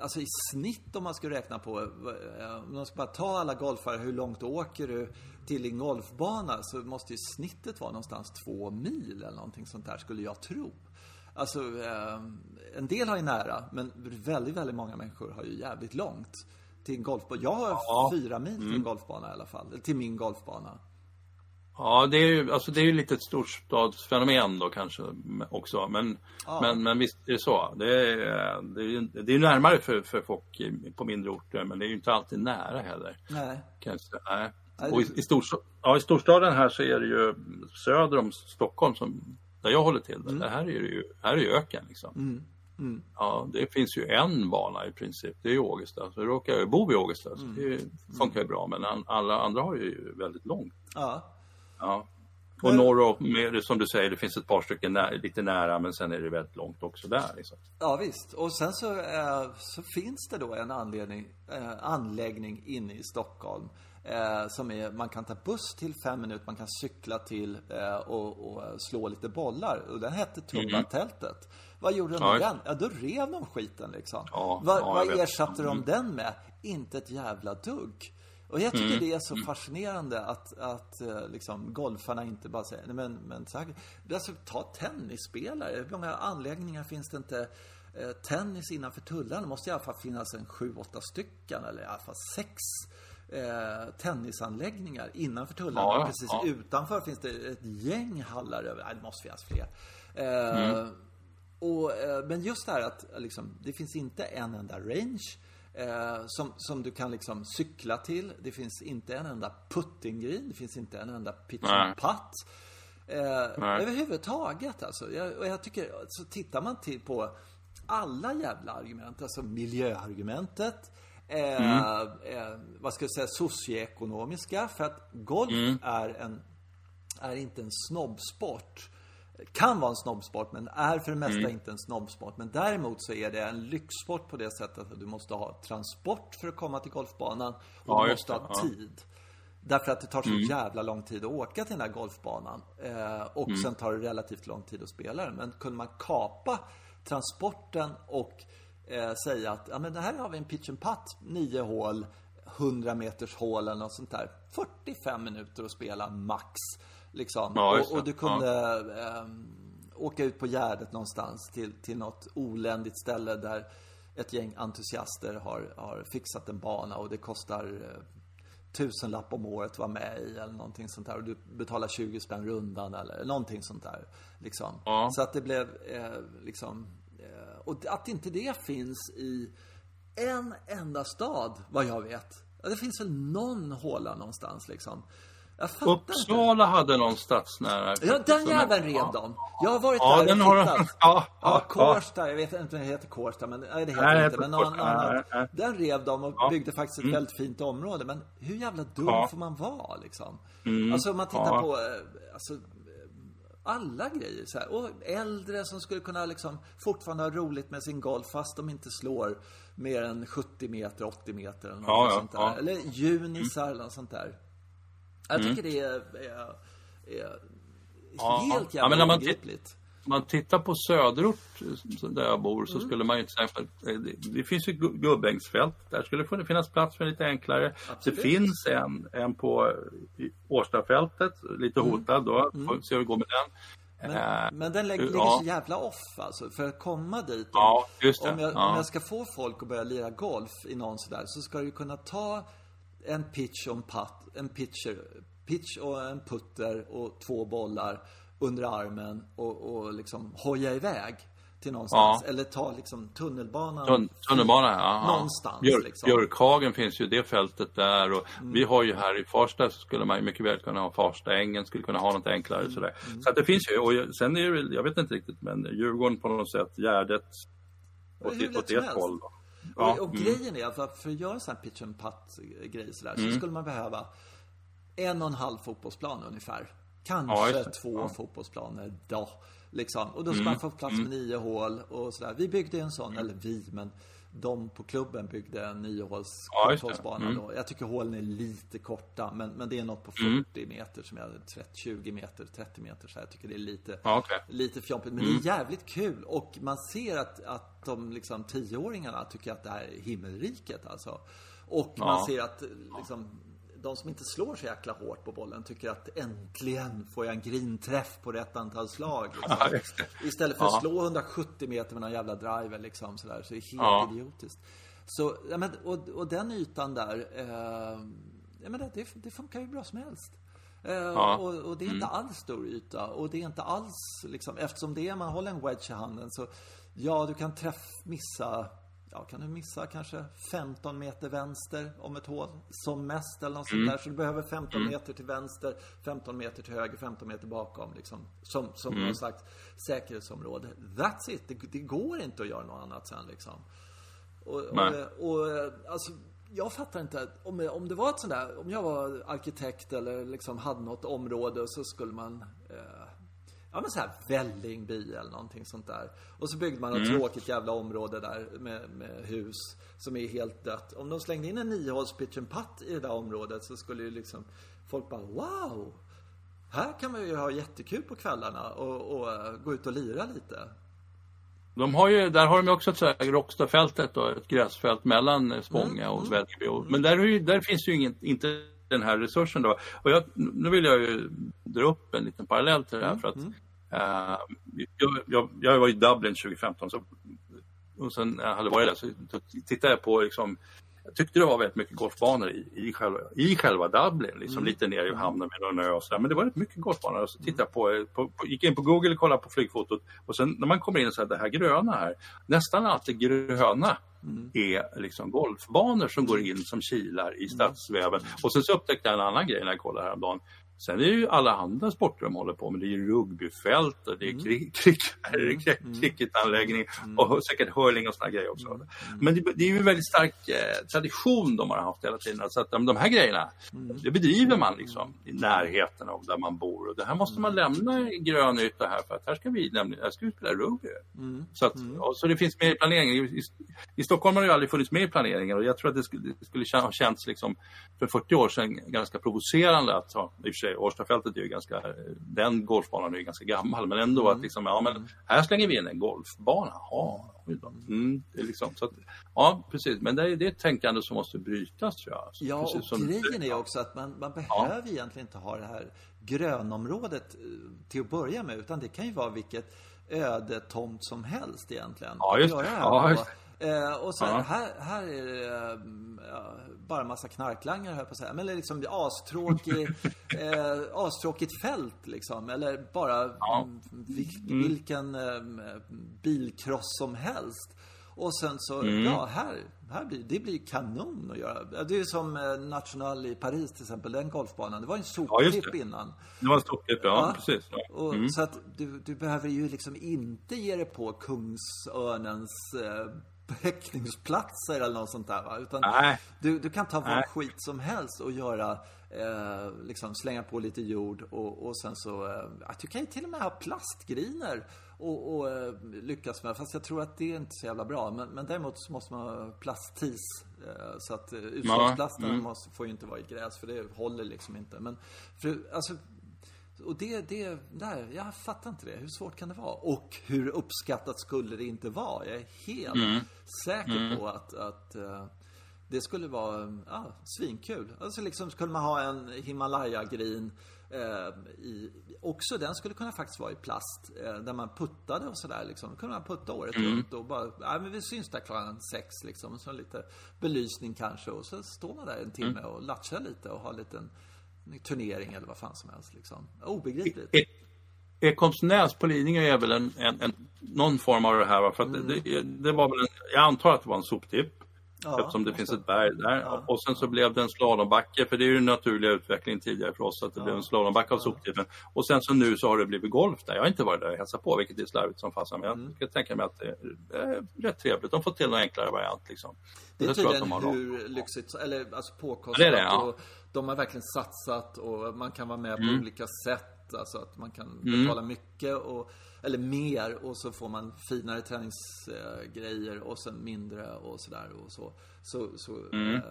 Alltså i snitt om man ska räkna på, eh, om man ska bara ta alla golfare, hur långt åker du till din golfbana? Så måste ju snittet vara någonstans två mil eller någonting sånt där, skulle jag tro. Alltså, eh, en del har ju nära, men väldigt, väldigt många människor har ju jävligt långt till en golfbana. Jag har Ja. fyra mil till en golfbana i alla fall, till min golfbana. Ja, det är ju, alltså det är ju lite ett storstadsfenomen då kanske också. Men, men, men visst är det så. Det är, det är, det är närmare för, för folk på mindre orter, men det är ju inte alltid nära heller. Nej. Kan jag säga. Nej. Och i, i, storstad, ja, i storstaden här så är det ju söder om Stockholm som, där jag håller till. Mm. Där här är det ju, här är öken liksom. Ja, det finns ju en bana i princip. Det är ju Ågesta. Så råkar jag bo i Ågesta. Så Mm. det funkar ju bra. Men alla andra har ju väldigt långt. Ja. Ja. Och norr och med, som du säger, det finns ett par stycken nä, lite nära men sen är det väldigt långt också där. Liksom. Ja visst. Och sen så, eh, så finns det då en anledning, eh, anläggning inne i Stockholm. Eh, som är, man kan ta buss till fem minuter, man kan cykla till eh, och, och slå lite bollar. Och den hette Tumbatältet. Vad gjorde de Ja, med just- den? Ja, då rev de skiten liksom. Ja, vad ja, vad. Mm. ersatte de den med? Inte ett jävla dugg. Och jag tycker Mm. det är så fascinerande att, att eh, liksom, golfarna inte bara säger, nej men, men så här, alltså, ta tennisspelare. Hur många anläggningar finns det inte eh, tennis innanför tullarna? Måste i alla fall finnas en sju, åtta stycken eller i alla fall sex eh, tennisanläggningar innanför tullarna. Ja, Precis ja. utanför finns det ett gäng hallar över. Nej, det måste finnas fler. Eh, och, eh, men just det här att liksom, det finns inte en enda range eh, som, som du kan liksom cykla till. Det finns inte en enda puttinggreen. Det finns inte en enda pitch Nej. and putt. Eh, överhuvudtaget alltså. Jag, och jag tycker, så tittar man till på alla jävla argument, alltså miljöargumentet, eh, eh, vad ska jag säga, socioekonomiska, för att golf är en är inte en snobbsport. Kan vara en snobbsport, men är för det mesta inte en snobbsport. Men däremot så är det en lyxsport på det sättet att du måste ha transport för att komma till golfbanan och Ja, du måste det, ha ja. tid. Därför att det tar så jävla lång tid att åka till den här golfbanan. Eh, och sen tar det relativt lång tid att spela den. Men kunde man kapa transporten och eh, säga att ja, men det här har vi en pitch and putt, nio hål, 100 meters hål eller något sånt där. 45 minuter att spela max. Liksom. Ja, och, och du kunde ehm, åka ut på Gärdet någonstans till, till något oländigt ställe där ett gäng entusiaster har, har fixat en bana och det kostar eh, tusenlapp om året att vara med i eller någonting sånt där. Och du betalar 20 spänn rundan eller någonting sånt där. Liksom. Ja. Så att det blev eh, liksom... Eh, och att inte det finns i en enda stad, vad jag vet. Ja, Det finns väl någon håla någonstans liksom. Fattar inte. Uppsala hade någon stadsnära. Ja, den jäveln rev ja. de. Jag har varit Ja, där den och har de. tittat. Ja, Ja, ja, Kårsta, jag vet inte om det heter Kårsta, men nej, det heter Nej, inte. Men någon annan. Den rev de och Ja. Mm. byggde faktiskt ett väldigt fint område. Men hur jävla dum Ja. får man vara liksom? Mm. Alltså om man tittar på, eh, alltså, eh, alla grejer så här. Och äldre som skulle kunna liksom fortfarande ha roligt med sin golf fast de inte slår mer än 70 meter, 80 meter eller något sånt där. Mm. Eller junisar eller något sånt där. Jag tycker det är, är, är Ja. helt Ja, jävla men när man tit- obegripligt. Om man tittar på söderort där jag bor Mm. så skulle man ju till exempel, det, det finns ju gu- gubbängsfält, där skulle det finnas plats för lite enklare. Absolut. Det finns en, en på Årstafältet, lite hotad då, får se hur det går med den. Mm. Eh, Men, men den lägger, ja. ligger så jävla off alltså. För att komma dit. Ja, just det. Om, jag, Ja. om jag ska få folk att börja lira golf i någon sådär. Så ska du kunna ta en pitch och en putt. En pitcher, pitch och en putter och två bollar. under armen och, och liksom hoja iväg till någonstans. Eller ta liksom tunnelbanan. Tun tunnelbana, ja. Någonstans. Björk, liksom. Björkhagen finns ju det fältet där och vi har ju här i Farsta så skulle man mycket väl kunna ha Farstaängen, skulle kunna ha något enklare sådär. Så att det finns ju, och sen är det jag vet inte riktigt, men Djurgården på något sätt, Gärdet åt, åt ett håll. Då. Och, och mm. grejen är att för- för att göra en sån här pitch and putt grej sådär, så skulle man behöva en och en halv fotbollsplan ungefär. Kanske Ja, två Ja. Mm. fotbollsplaner då. Liksom. Och då ska man få plats med nio hål och sådär. Vi byggde en sån, eller vi, men de på klubben byggde en niohåls Ja, Mm. då. Jag tycker hålen är lite korta, men, men det är något på 40 meter som jag, 30, 20 meter, 30 meter så här. Jag tycker det är lite, Ja, okej. lite fjompigt. Men det är jävligt kul och man ser att, att de liksom tioåringarna tycker att det här är himmelriket alltså. Och man Ja. ser att liksom, de som inte slår så jäkla hårt på bollen tycker att äntligen får jag en grinträff på rätt antal slag. Liksom. Ja. Istället för att Ja. slå 170 meter med någon jävla driver liksom sådär. Så det är helt Ja. idiotiskt. Så, ja, men, och, och den ytan där, eh, ja, men det, det, funkar ju bra som helst. Eh, och, och det är inte alls stor yta och det är inte alls liksom, eftersom det är, man håller en wedge i handen så ja, du kan träff, missa, ja, kan du missa kanske 15 meter vänster om ett hål som mest eller något sånt där. Så du behöver 15 meter till vänster, 15 meter till höger, 15 meter bakom liksom. Som, som någon slags säkerhetsområde. That's it. Det, det går inte att göra något annat sen liksom. Och, och, och alltså, jag fattar inte. Om, om det var ett sånt där, om jag var arkitekt eller liksom hade något område och så skulle man Ja men så här Vällingby eller någonting sånt där. Och så byggde man ett tråkigt jävla område där med, med hus som är helt dött. Om de slängde in en niohåls pitch and putt i det där området så skulle ju liksom folk bara wow! Här kan man ju ha jättekul på kvällarna och, och eh, gå ut och lira lite. De har ju, där har de ju också ett så här och ett gräsfält mellan eh, Spånga och Vällingby. Och- Men där, är ju, där finns ju ingen, inte den här resursen då. Och jag, nu vill jag ju dra upp en liten parallell till det här för att eh, jag, jag, jag var i Dublin 2015 så, och sen när jag hade varit där så tittade jag på liksom jag tyckte det var väldigt mycket golfbanor i, i, själva, i själva Dublin, liksom lite ner i hamnen med någon ö och sådär. Men det var rätt mycket golfbanor. Så tittade jag på, på, på, gick in på Google och kollade på flygfotot. Och sen när man kommer in så här, det här gröna här. Nästan allt det gröna är liksom golfbanor som går in som kilar i stadsväven. Och sen så upptäckte jag en annan grej när jag kollade häromdagen. Sen är det ju alla andra sporter de håller på med. Det är ju rugbyfält och det är kri- kri- kri- cricketanläggning och säkert hurling och såna grejer också. Men det, det är ju en väldigt stark eh, tradition de har haft hela tiden. Så att de, de här grejerna, det bedriver man liksom i närheten av där man bor. Och det här måste man lämna grön yta här för att här ska vi nämligen, här ska vi spela rugby. Så, att, så det finns med i planeringen. I, i, Stockholm har det ju aldrig funnits med i planeringen och jag tror att det skulle, det skulle ha känts liksom för 40 år sedan ganska provocerande att ha, i och för sig Årstafältet är ju ganska, den golfbanan är ju ganska gammal men ändå att liksom, ja men här slänger vi in en golfbana. Ja, mm, liksom, så att, ja precis, men det är, det är ett tänkande som måste brytas tror jag. Ja, precis och som- grejen är också att man, man behöver egentligen inte ha det här grönområdet eh, till att börja med. Utan det kan ju vara vilket ödetomt som helst egentligen. Ja, just det. Ja, Eh, och så här, Ja. här, här är det eh, ja, bara massa knarklangare här på att säga. Men det är liksom astråkig, eh, astråkigt fält liksom. Eller bara mm, vil, vilken eh, bilkross som helst. Och sen så, ja, här, här blir, det blir kanon att göra. Det är ju som eh, National i Paris till exempel, den golfbanan. Det var en Ja, soptipp det. innan. Det var ett stort klipp, ja, Ja. precis. Ja. Och, Så att du, du behöver ju liksom inte ge dig på Kungsörnens eh, häckningsplatser eller något sånt där va? Utan Nej. du, du kan ta vad skit som helst och göra, eh, liksom slänga på lite jord och, och sen så, eh, att du kan ju till och med ha plastgriner och, och eh, lyckas med, fast jag tror att det är inte så jävla bra. Men, men däremot så måste man ha plasttis. Eh, så att eh, utslagsplasten mm. måste, får ju inte vara i gräs för det håller liksom inte. Men, för, alltså, och det, det, där, jag fattar inte det. Hur svårt kan det vara? Och hur uppskattat skulle det inte vara? Jag är helt säker på att, att eh, det skulle vara ja, svinkul. Alltså liksom skulle man ha en Himalaya-grin eh, i, också den skulle kunna faktiskt vara i plast. Eh, där man puttade och sådär liksom. Då kunde man putta året runt och bara, ja men vi syns där klockan sex liksom. Så lite belysning kanske och så står man där en timme och latchar lite och har en liten turnering eller vad fan som helst liksom. Obegripligt. Är, Ekholmsnäs på Lidingö är väl en, en, en, någon form av det här. För att det, det var väl en, jag antar att det var en soptipp. Ja, eftersom det finns ett berg där. Ja. Och sen så blev det en slalombacke, för det är ju den naturliga utvecklingen tidigare för oss, att det blev en slalombacke av soptippen. Och sen så nu så har det blivit golf där. Jag har inte varit där och hälsat på, vilket är slarvigt som fasen. Men Mm. jag kan tänka mig att det är rätt trevligt. De får till någon enklare variant liksom. Det är tydligen de hur lyxigt, eller alltså påkostat. Det är det, ja. och de har verkligen satsat och man kan vara med Mm. på olika sätt. Alltså att man kan betala mycket och, eller mer och så får man finare träningsgrejer och sen mindre och sådär och så. Så, så Mm. eh,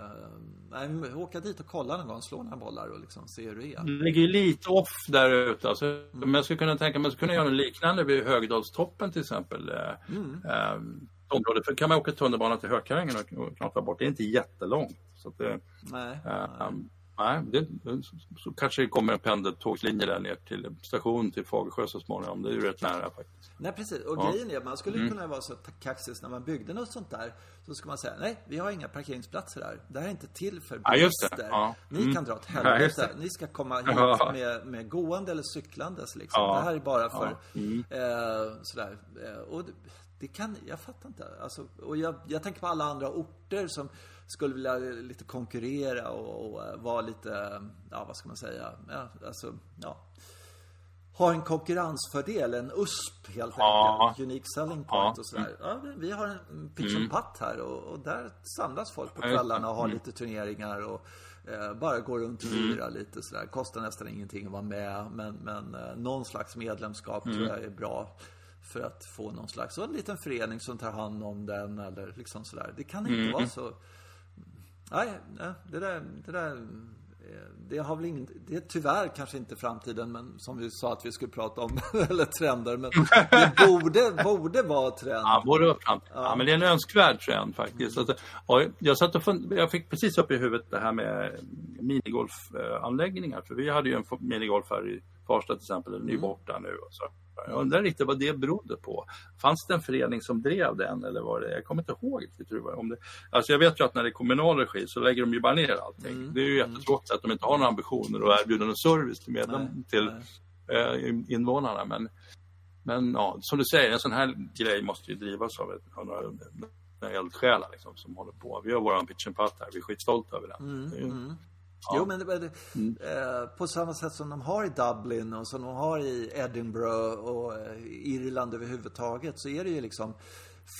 nej, åka dit och kolla någon gång, slå några bollar och liksom se hur det är. Det ligger lite off där ute. Alltså, Men jag skulle kunna tänka mig att kunna göra något liknande vid Högdalstoppen till exempel. Eh, Mm. eh, området. För kan man åka tunnelbana till Hökarängen och, knata bort. Det är inte jättelångt. Så att det, Nej, eh, nej, det, så, kanske det kommer en pendeltågslinje där ner till station till Fagersjö så småningom. Det är ju rätt nära faktiskt. Nej precis, och Ja. grejen är man skulle ju kunna vara så kaxig när man byggde något sånt där. Så ska man säga, nej vi har inga parkeringsplatser här. Det här är inte till för Ja, bilister. Ja. Ni Mm. kan dra åt helvete. Ni ska komma hit med, med gående eller cyklandes liksom. Det här är bara för. Mm. eh, sådär. Eh, och det, det kan, jag fattar inte. Alltså, och jag, jag tänker på alla andra orter som skulle vilja lite konkurrera och, och eh, vara lite, ja vad ska man säga, ja, alltså, ja har en konkurrensfördel, en USP helt Ja. enkelt. Unique selling point Ja. och sådär. Ja, vi har en pitch and putt här och, och där samlas folk på kvällarna och har lite turneringar och eh, bara går runt och lirar lite sådär. Kostar nästan ingenting att vara med men, men eh, någon slags medlemskap tror jag är bra för att få någon slags, och en liten förening som tar hand om den eller liksom sådär. Det kan inte vara så Nej, nej, det där, det där eh, det har väl ingen, det är tyvärr kanske inte framtiden, men som vi sa att vi skulle prata om, eller trender, men det borde, borde vara trend. Ja, både upp fram. Ja, men det är en önskvärd trend faktiskt. Så att, ja, jag, satt och fund, jag fick precis upp i huvudet det här med minigolfanläggningar. För vi hade ju en minigolf här i Farsta till exempel, den är ju borta nu. Och så. Jag undrar riktigt vad det berodde på. Fanns det en förening som drev den eller var det? Jag kommer inte ihåg riktigt hur det var. Om det, alltså jag vet ju att när det är kommunal regi så lägger de ju bara ner allting. Det är ju jättetråkigt att de inte har några ambitioner att erbjuda någon service till, medlem, Nej, till nej. eh, invånarna. Men, men ja, som du säger, en sån här grej måste ju drivas av, ett, av några, eldsjälar liksom, som håller på. Vi har våran pitch and putt här, vi är skitstolta över den. Det är Jo, men det, det, eh, på samma sätt som de har i Dublin och som de har i Edinburgh och eh, Irland överhuvudtaget så är det ju liksom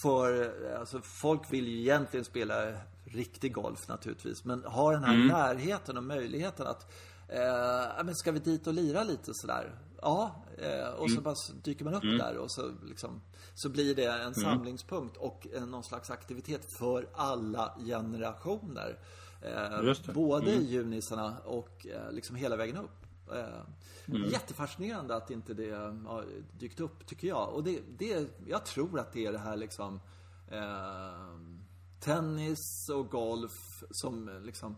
för, alltså folk vill ju egentligen spela riktig golf naturligtvis, men har den här närheten och möjligheten att eh, men ska vi dit och lira lite sådär? Ja, eh, och så bara dyker man upp där och så liksom så blir det en samlingspunkt och eh, någon slags aktivitet för alla generationer. Eh. Både junisarna och eh, liksom hela vägen upp. Eh, Jättefascinerande att inte det har dykt upp, tycker jag. Och det, det, jag tror att det är det här liksom eh, tennis och golf som eh, liksom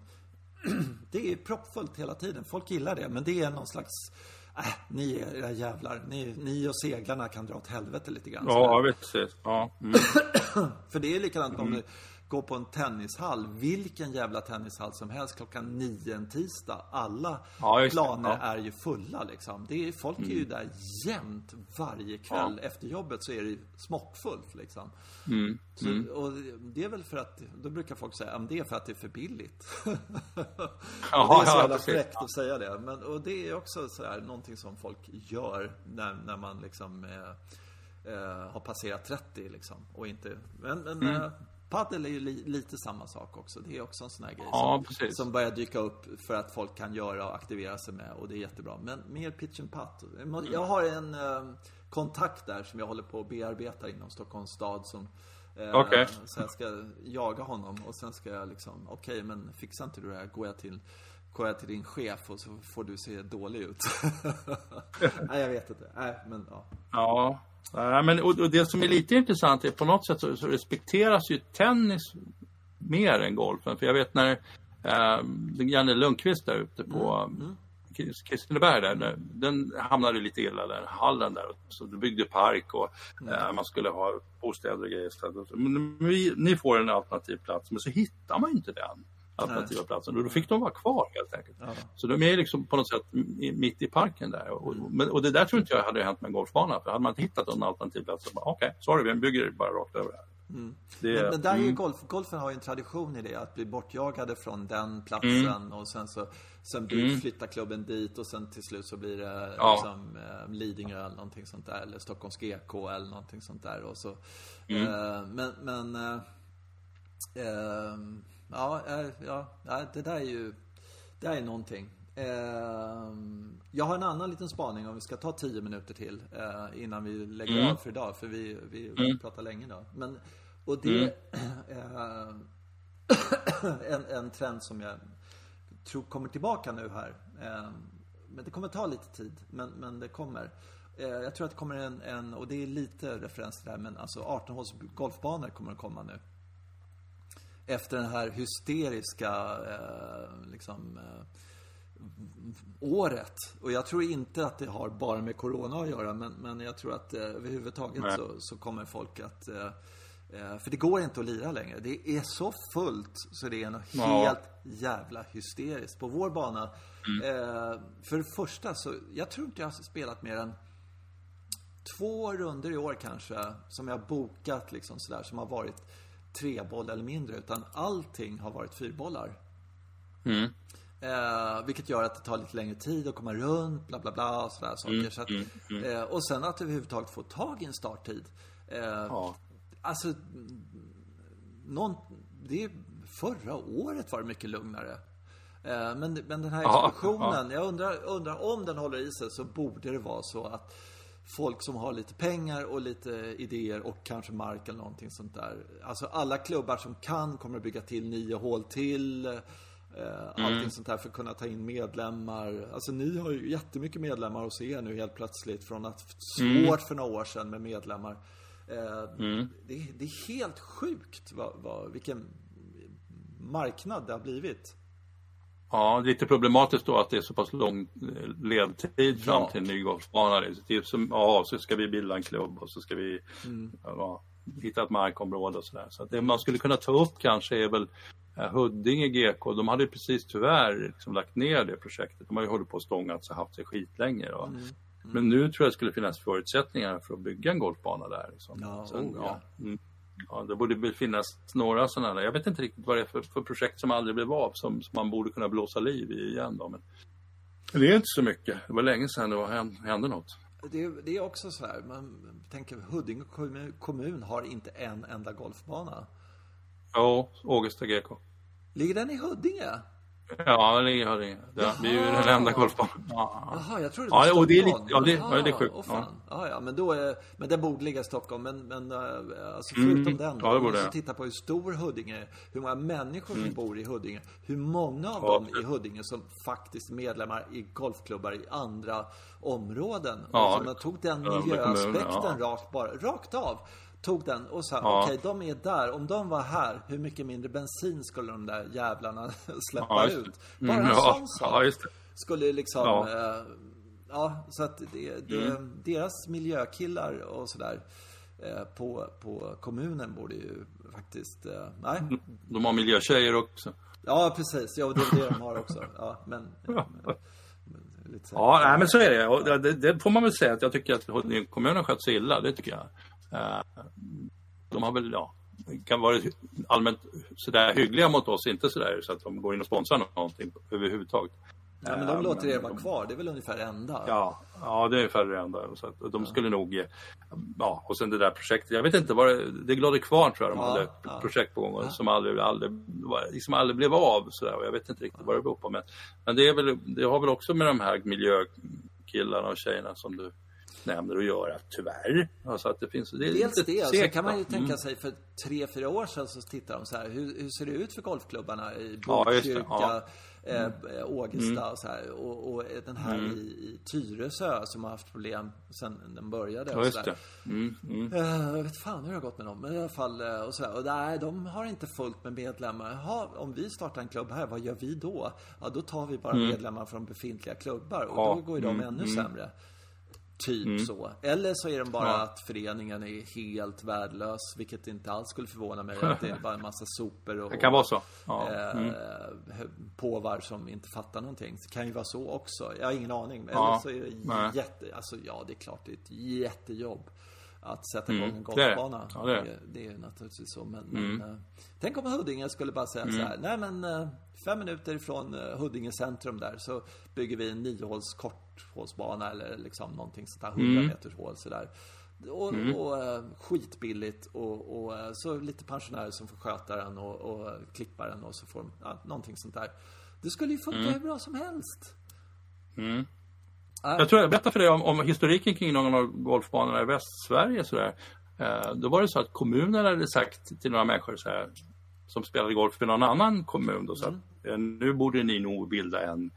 det är proppfullt hela tiden. Folk gillar det, men det är någon slags Äh, ni är era jävlar. Ni, ni och seglarna kan dra åt helvete lite grann. Ja, jag vet precis. Ja. Mm. För det är likadant om du går på en tennishall. Vilken jävla tennishall som helst klockan nio en tisdag. Alla Ja, planer Ja. Mm. är ju fulla liksom. Det är, folk är ju där jämt varje kväll. Efter jobbet så är det ju smockfullt liksom. Mm. Så, och det är väl för att, då brukar folk säga, det är för att det är för billigt. det är så ja, jävla fräckt att säga det. Men, och det är också sådär, någonting som folk gör när, när man liksom eh, eh, har passerat 30 liksom. Och inte, men, men Mm. eh, Padel är ju li, lite samma sak också. Det är också en sån här grej Ja, som, som börjar dyka upp för att folk kan göra och aktivera sig med och det är jättebra. Men mer pitch and putt. Jag har en eh, kontakt där som jag håller på att bearbeta inom Stockholms stad som eh, Okej. Så jag ska jaga honom och sen ska jag liksom, okej men fixar inte du det här, går jag till Går jag till din chef och så får du se dålig ut. Nej, jag vet inte. Nej, men ja. Ja, Nej, men, och, och det som är lite intressant är på något sätt så, så respekteras ju tennis mer än golfen. För jag vet när eh, Janne Lundqvist där ute på Kris- Kristineberg där, den hamnade lite illa där, hallen där. Så du byggde park och eh, man skulle ha bostäder och grejer. Men ni får en alternativ plats, men så hittar man inte den. Alternativa platsen. Och då fick de vara kvar helt enkelt. Ja. Så de är liksom på något sätt mitt i parken där. Och, men, och det där tror inte jag hade hänt med en golfbana. För hade man inte hittat en alternativ plats så bara okej, okay, sorry, vi bygger bara rakt över här. Mm. Det, men, men, där är ju mm. golf, golfen har ju en tradition i det, att bli bortjagade från den platsen mm. och sen så sen mm. flyttar klubben dit och sen till slut så blir det ja. liksom, eh, Lidingö eller någonting sånt där, eller Stockholms GK eller någonting sånt där. Och så, mm. eh, men, men eh, eh ja, eh, ja, ja, det där är ju, det där är någonting. Eh, jag har en annan liten spaning om vi ska ta tio minuter till eh, innan vi lägger mm. av för idag. För vi, vi mm. pratar länge idag. Men, och det är eh, en, en trend som jag tror kommer tillbaka nu här. Men det kommer ta lite tid, men, men det kommer. Jag tror att det kommer en, en, och det är lite referens till det här, men alltså 18 håls golfbanor kommer att komma nu. Efter den här hysteriska, liksom, året. Och jag tror inte att det har bara med Corona att göra, men, men jag tror att eh, överhuvudtaget så, så, kommer folk att eh, eh, för det går inte att lira längre. Det är så fullt så det är något ja. helt jävla hysteriskt. På vår bana, mm. eh, för det första så, jag tror inte jag har spelat mer än två runder i år kanske, som jag bokat liksom sådär, som har varit treboll eller mindre. Utan allting har varit fyrbollar. Mm. Eh, vilket gör att det tar lite längre tid att komma runt, bla bla bla och sådär saker. Mm, så att, mm, mm. Eh, och sen att överhuvudtaget få tag i en starttid. Eh, ja. Alltså, någon, det, förra året var det mycket lugnare. Eh, men, men den här explosionen, ja, ja. jag undrar, undrar om den håller i sig så borde det vara så att folk som har lite pengar och lite idéer och kanske mark eller någonting sånt där. Alltså alla klubbar som kan kommer att bygga till nio hål till. Eh, allting mm. sånt här för att kunna ta in medlemmar. Alltså ni har ju jättemycket medlemmar hos er nu helt plötsligt från att svårt mm. för några år sedan med medlemmar. Eh, mm. det, det, är helt sjukt vad, vad, vilken marknad det har blivit. Ja, lite problematiskt då att det är så pass lång ledtid fram ja. till en ny golfbana. Det är som, ja, så ska vi bilda en klubb och så ska vi mm. ja, hitta ett markområde och sådär. Så det man skulle kunna ta upp kanske är väl Huddinge GK, de hade precis tyvärr liksom lagt ner det projektet. De har ju hållit på och stångat sig, haft sig skitlänge. Mm. Mm. Men nu tror jag det skulle finnas förutsättningar för att bygga en golfbana där. Liksom. Ja, Sen, oh, ja. Ja, det borde finnas några sådana där. Jag vet inte riktigt vad det är för, för projekt som aldrig blev av som, som, man borde kunna blåsa liv i igen. Då. Men det är inte så mycket. Det var länge sedan det var, hände något. Det, det är också så här, man tänker Huddinge kommun, kommun har inte en enda golfbana. Ja, Augusta GK. Ligger den i Huddinge? Ja, den ligger i Huddinge. Det, vi är ju den enda golfbanan. Ja. Jaha, jag trodde det var ja, och det är lite, ja, det, ja, det är sjukt. Oh, ja. ja, ja, men då är, men den borde ligga i Stockholm. Men, men eh, alltså förutom mm. den då, ja, om man titta på hur stor Huddinge är, hur många människor mm. som bor i Huddinge, hur många av ja. dem i Huddinge som faktiskt är medlemmar i golfklubbar i andra områden. Ja. Alltså, man tog den miljöaspekten rakt, bara, rakt av tog den och sa ja. okej, okay, de är där. Om de var här, hur mycket mindre bensin skulle de där jävlarna släppa ja, ut? Bara mm, en ja. sån sak ja, skulle liksom... Ja. Eh, ja, så att det, det, mm. deras miljökillar och sådär eh, på, på kommunen borde ju faktiskt... Eh, nej. De har miljötjejer också. Ja, precis. Ja, det är det de har också. Ja, men... men ja, nej, men så är det. Och det, det får man väl säga att jag tycker att kommunen skött sig illa. Det tycker jag. Eh, de har väl, ja, kan vara allmänt sådär hyggliga mot oss, inte sådär så att de går in och sponsrar någonting överhuvudtaget. Ja, men de eh, låter er vara kvar, det är väl ungefär det enda? Ja, ja det är ungefär det enda. Så att de skulle nog, ja, och sen det där projektet, jag vet inte, var det, det glada kvar tror jag de ja, hade ja. projekt på gång ja. som aldrig, aldrig, liksom aldrig blev av sådär och jag vet inte riktigt vad det beror på. Men, men det, är väl, det har väl också med de här miljökillarna och tjejerna som du nämnder att göra, tyvärr. Alltså att det finns, det Dels det, sen kan man ju tänka mm. sig för tre, fyra år sedan så tittar de så här, hur, hur ser det ut för golfklubbarna i Botkyrka, ja, eh, mm. eh, Ågesta mm. och så här. Och, och den här mm. i, i Tyresö som har haft problem sen den började. Och ja, mm, mm. Uh, jag vet fan hur det har gått med dem. Men i alla fall, uh, och så här. Och nej, de har inte fullt med medlemmar. Jaha, om vi startar en klubb här, vad gör vi då? Ja, då tar vi bara mm. medlemmar från befintliga klubbar och ja, då går ju de ännu sämre. Typ Mm. så. Eller så är den bara Ja. att föreningen är helt värdelös, vilket inte alls skulle förvåna mig. Att det är bara en massa sopor och, Det kan vara så. Ja. eh, Mm. påvar som inte fattar någonting. Det kan ju vara så också. Jag har ingen aning. Eller Ja. så är det jätte, alltså ja, det är klart det är ett jättejobb att sätta igång en Mm. Det är det. golfbana. Ja, det är det. är naturligtvis så. Men, Mm. men eh, tänk om Huddinge skulle bara säga så här. Nej men eh, fem minuter ifrån eh, Huddinge centrum där så bygger vi en niohåls korthålsbana eller liksom någonting sånt där. 100 meters hål sådär. Och, och eh, skitbilligt och, och så lite pensionärer som får sköta den och, och klippa den och så får de, ja, någonting sånt där. Det skulle ju funka hur bra som helst. Jag tror jag berättade för dig om, om historiken kring någon av golfbanorna i Västsverige. Sådär. Eh, då var det så att kommunen hade sagt till några människor så här, som spelade golf för någon annan kommun. Då, så att, eh, nu borde ni nog bilda en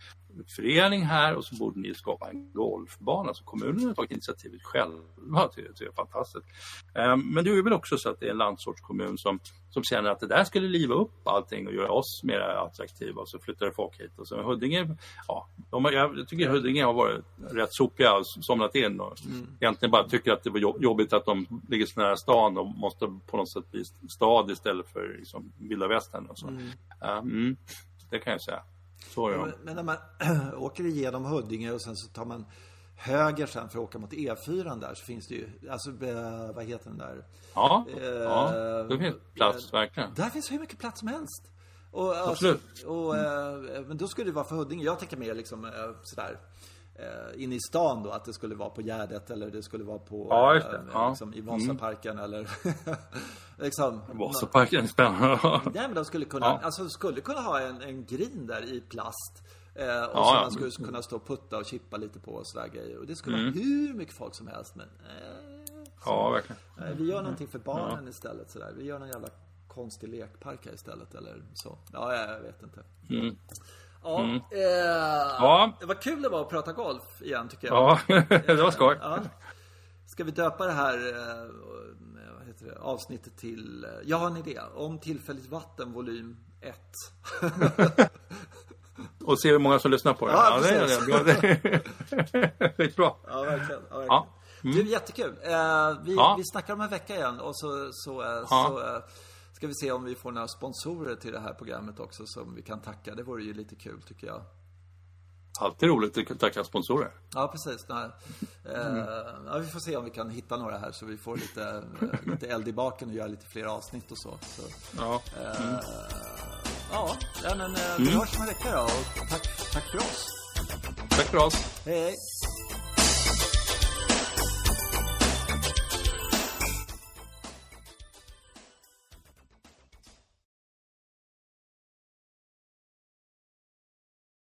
förening här och så borde ni skapa en golfbana. Så kommunen har tagit initiativet själva. Det, det är fantastiskt. Eh, men det är väl också så att det är en landsortskommun som, som känner att det där skulle liva upp allting och göra oss mer attraktiva och så flyttar folk hit. Och så Huddinge, ja, de jag tycker Huddinge har varit rätt sopiga och somnat in och egentligen bara tycker att det var jobb- jobbigt att de ligger så nära stan och måste på något sätt bli stad istället för liksom, vilda västern och så. Ja, mm, det kan jag säga. Så de. Men- när man åker igenom Huddinge och sen så tar man höger sen för att åka mot E4 där så finns det ju, alltså eh, vad heter den där? Ja, Eh, ja, det finns plats verkligen. Där finns hur mycket plats som helst. Och, Absolut. Alltså, och, eh, men då skulle det vara för Huddinge. Jag tänker mer liksom eh, sådär eh, inne i stan då, att det skulle vara på Gärdet eller det skulle vara på Ja, just det. eh, Ja. liksom, i Vasaparken eller liksom Vasaparken spännande. Nej men de skulle kunna, Ja. alltså skulle kunna ha en, en green där i plast. Eh, och Ja, som man skulle kunna stå och putta och chippa lite på och sådär grejer. Och det skulle Mm. vara hur mycket folk som helst men eh, Ja, verkligen. Nej, vi gör någonting för barnen istället sådär. Vi gör någon jävla konstig lekpark här istället eller så. Ja, jag vet inte. Ja, Eh, Ja. det var kul det var att prata golf igen tycker jag. Ja, det var skoj. Ja. Ska vi döpa det här eh, det, avsnittet till, eh, jag har en idé, om tillfälligt vatten volym 1. Och se hur många som lyssnar på det. Ja, det är precis. det. Ja, det. Skitbra. Ja, verkligen. Ja, verkligen. Ja. Du, jättekul. Eh, vi, Ja. vi snackar om en vecka igen och så, så, eh, Ja. så eh, ska vi se om vi får några sponsorer till det här programmet också som vi kan tacka. Det vore ju lite kul tycker jag. Alltid roligt att tacka sponsorer. Ja, precis. Nej. Eh, ja, vi får se om vi kan hitta några här så vi får lite, eh, lite eld i baken och göra lite fler avsnitt och så. så Ja. eh, Ja, ja, men vi hörs om en vecka då och tack, tack för oss. Tack för oss. Hej, hej.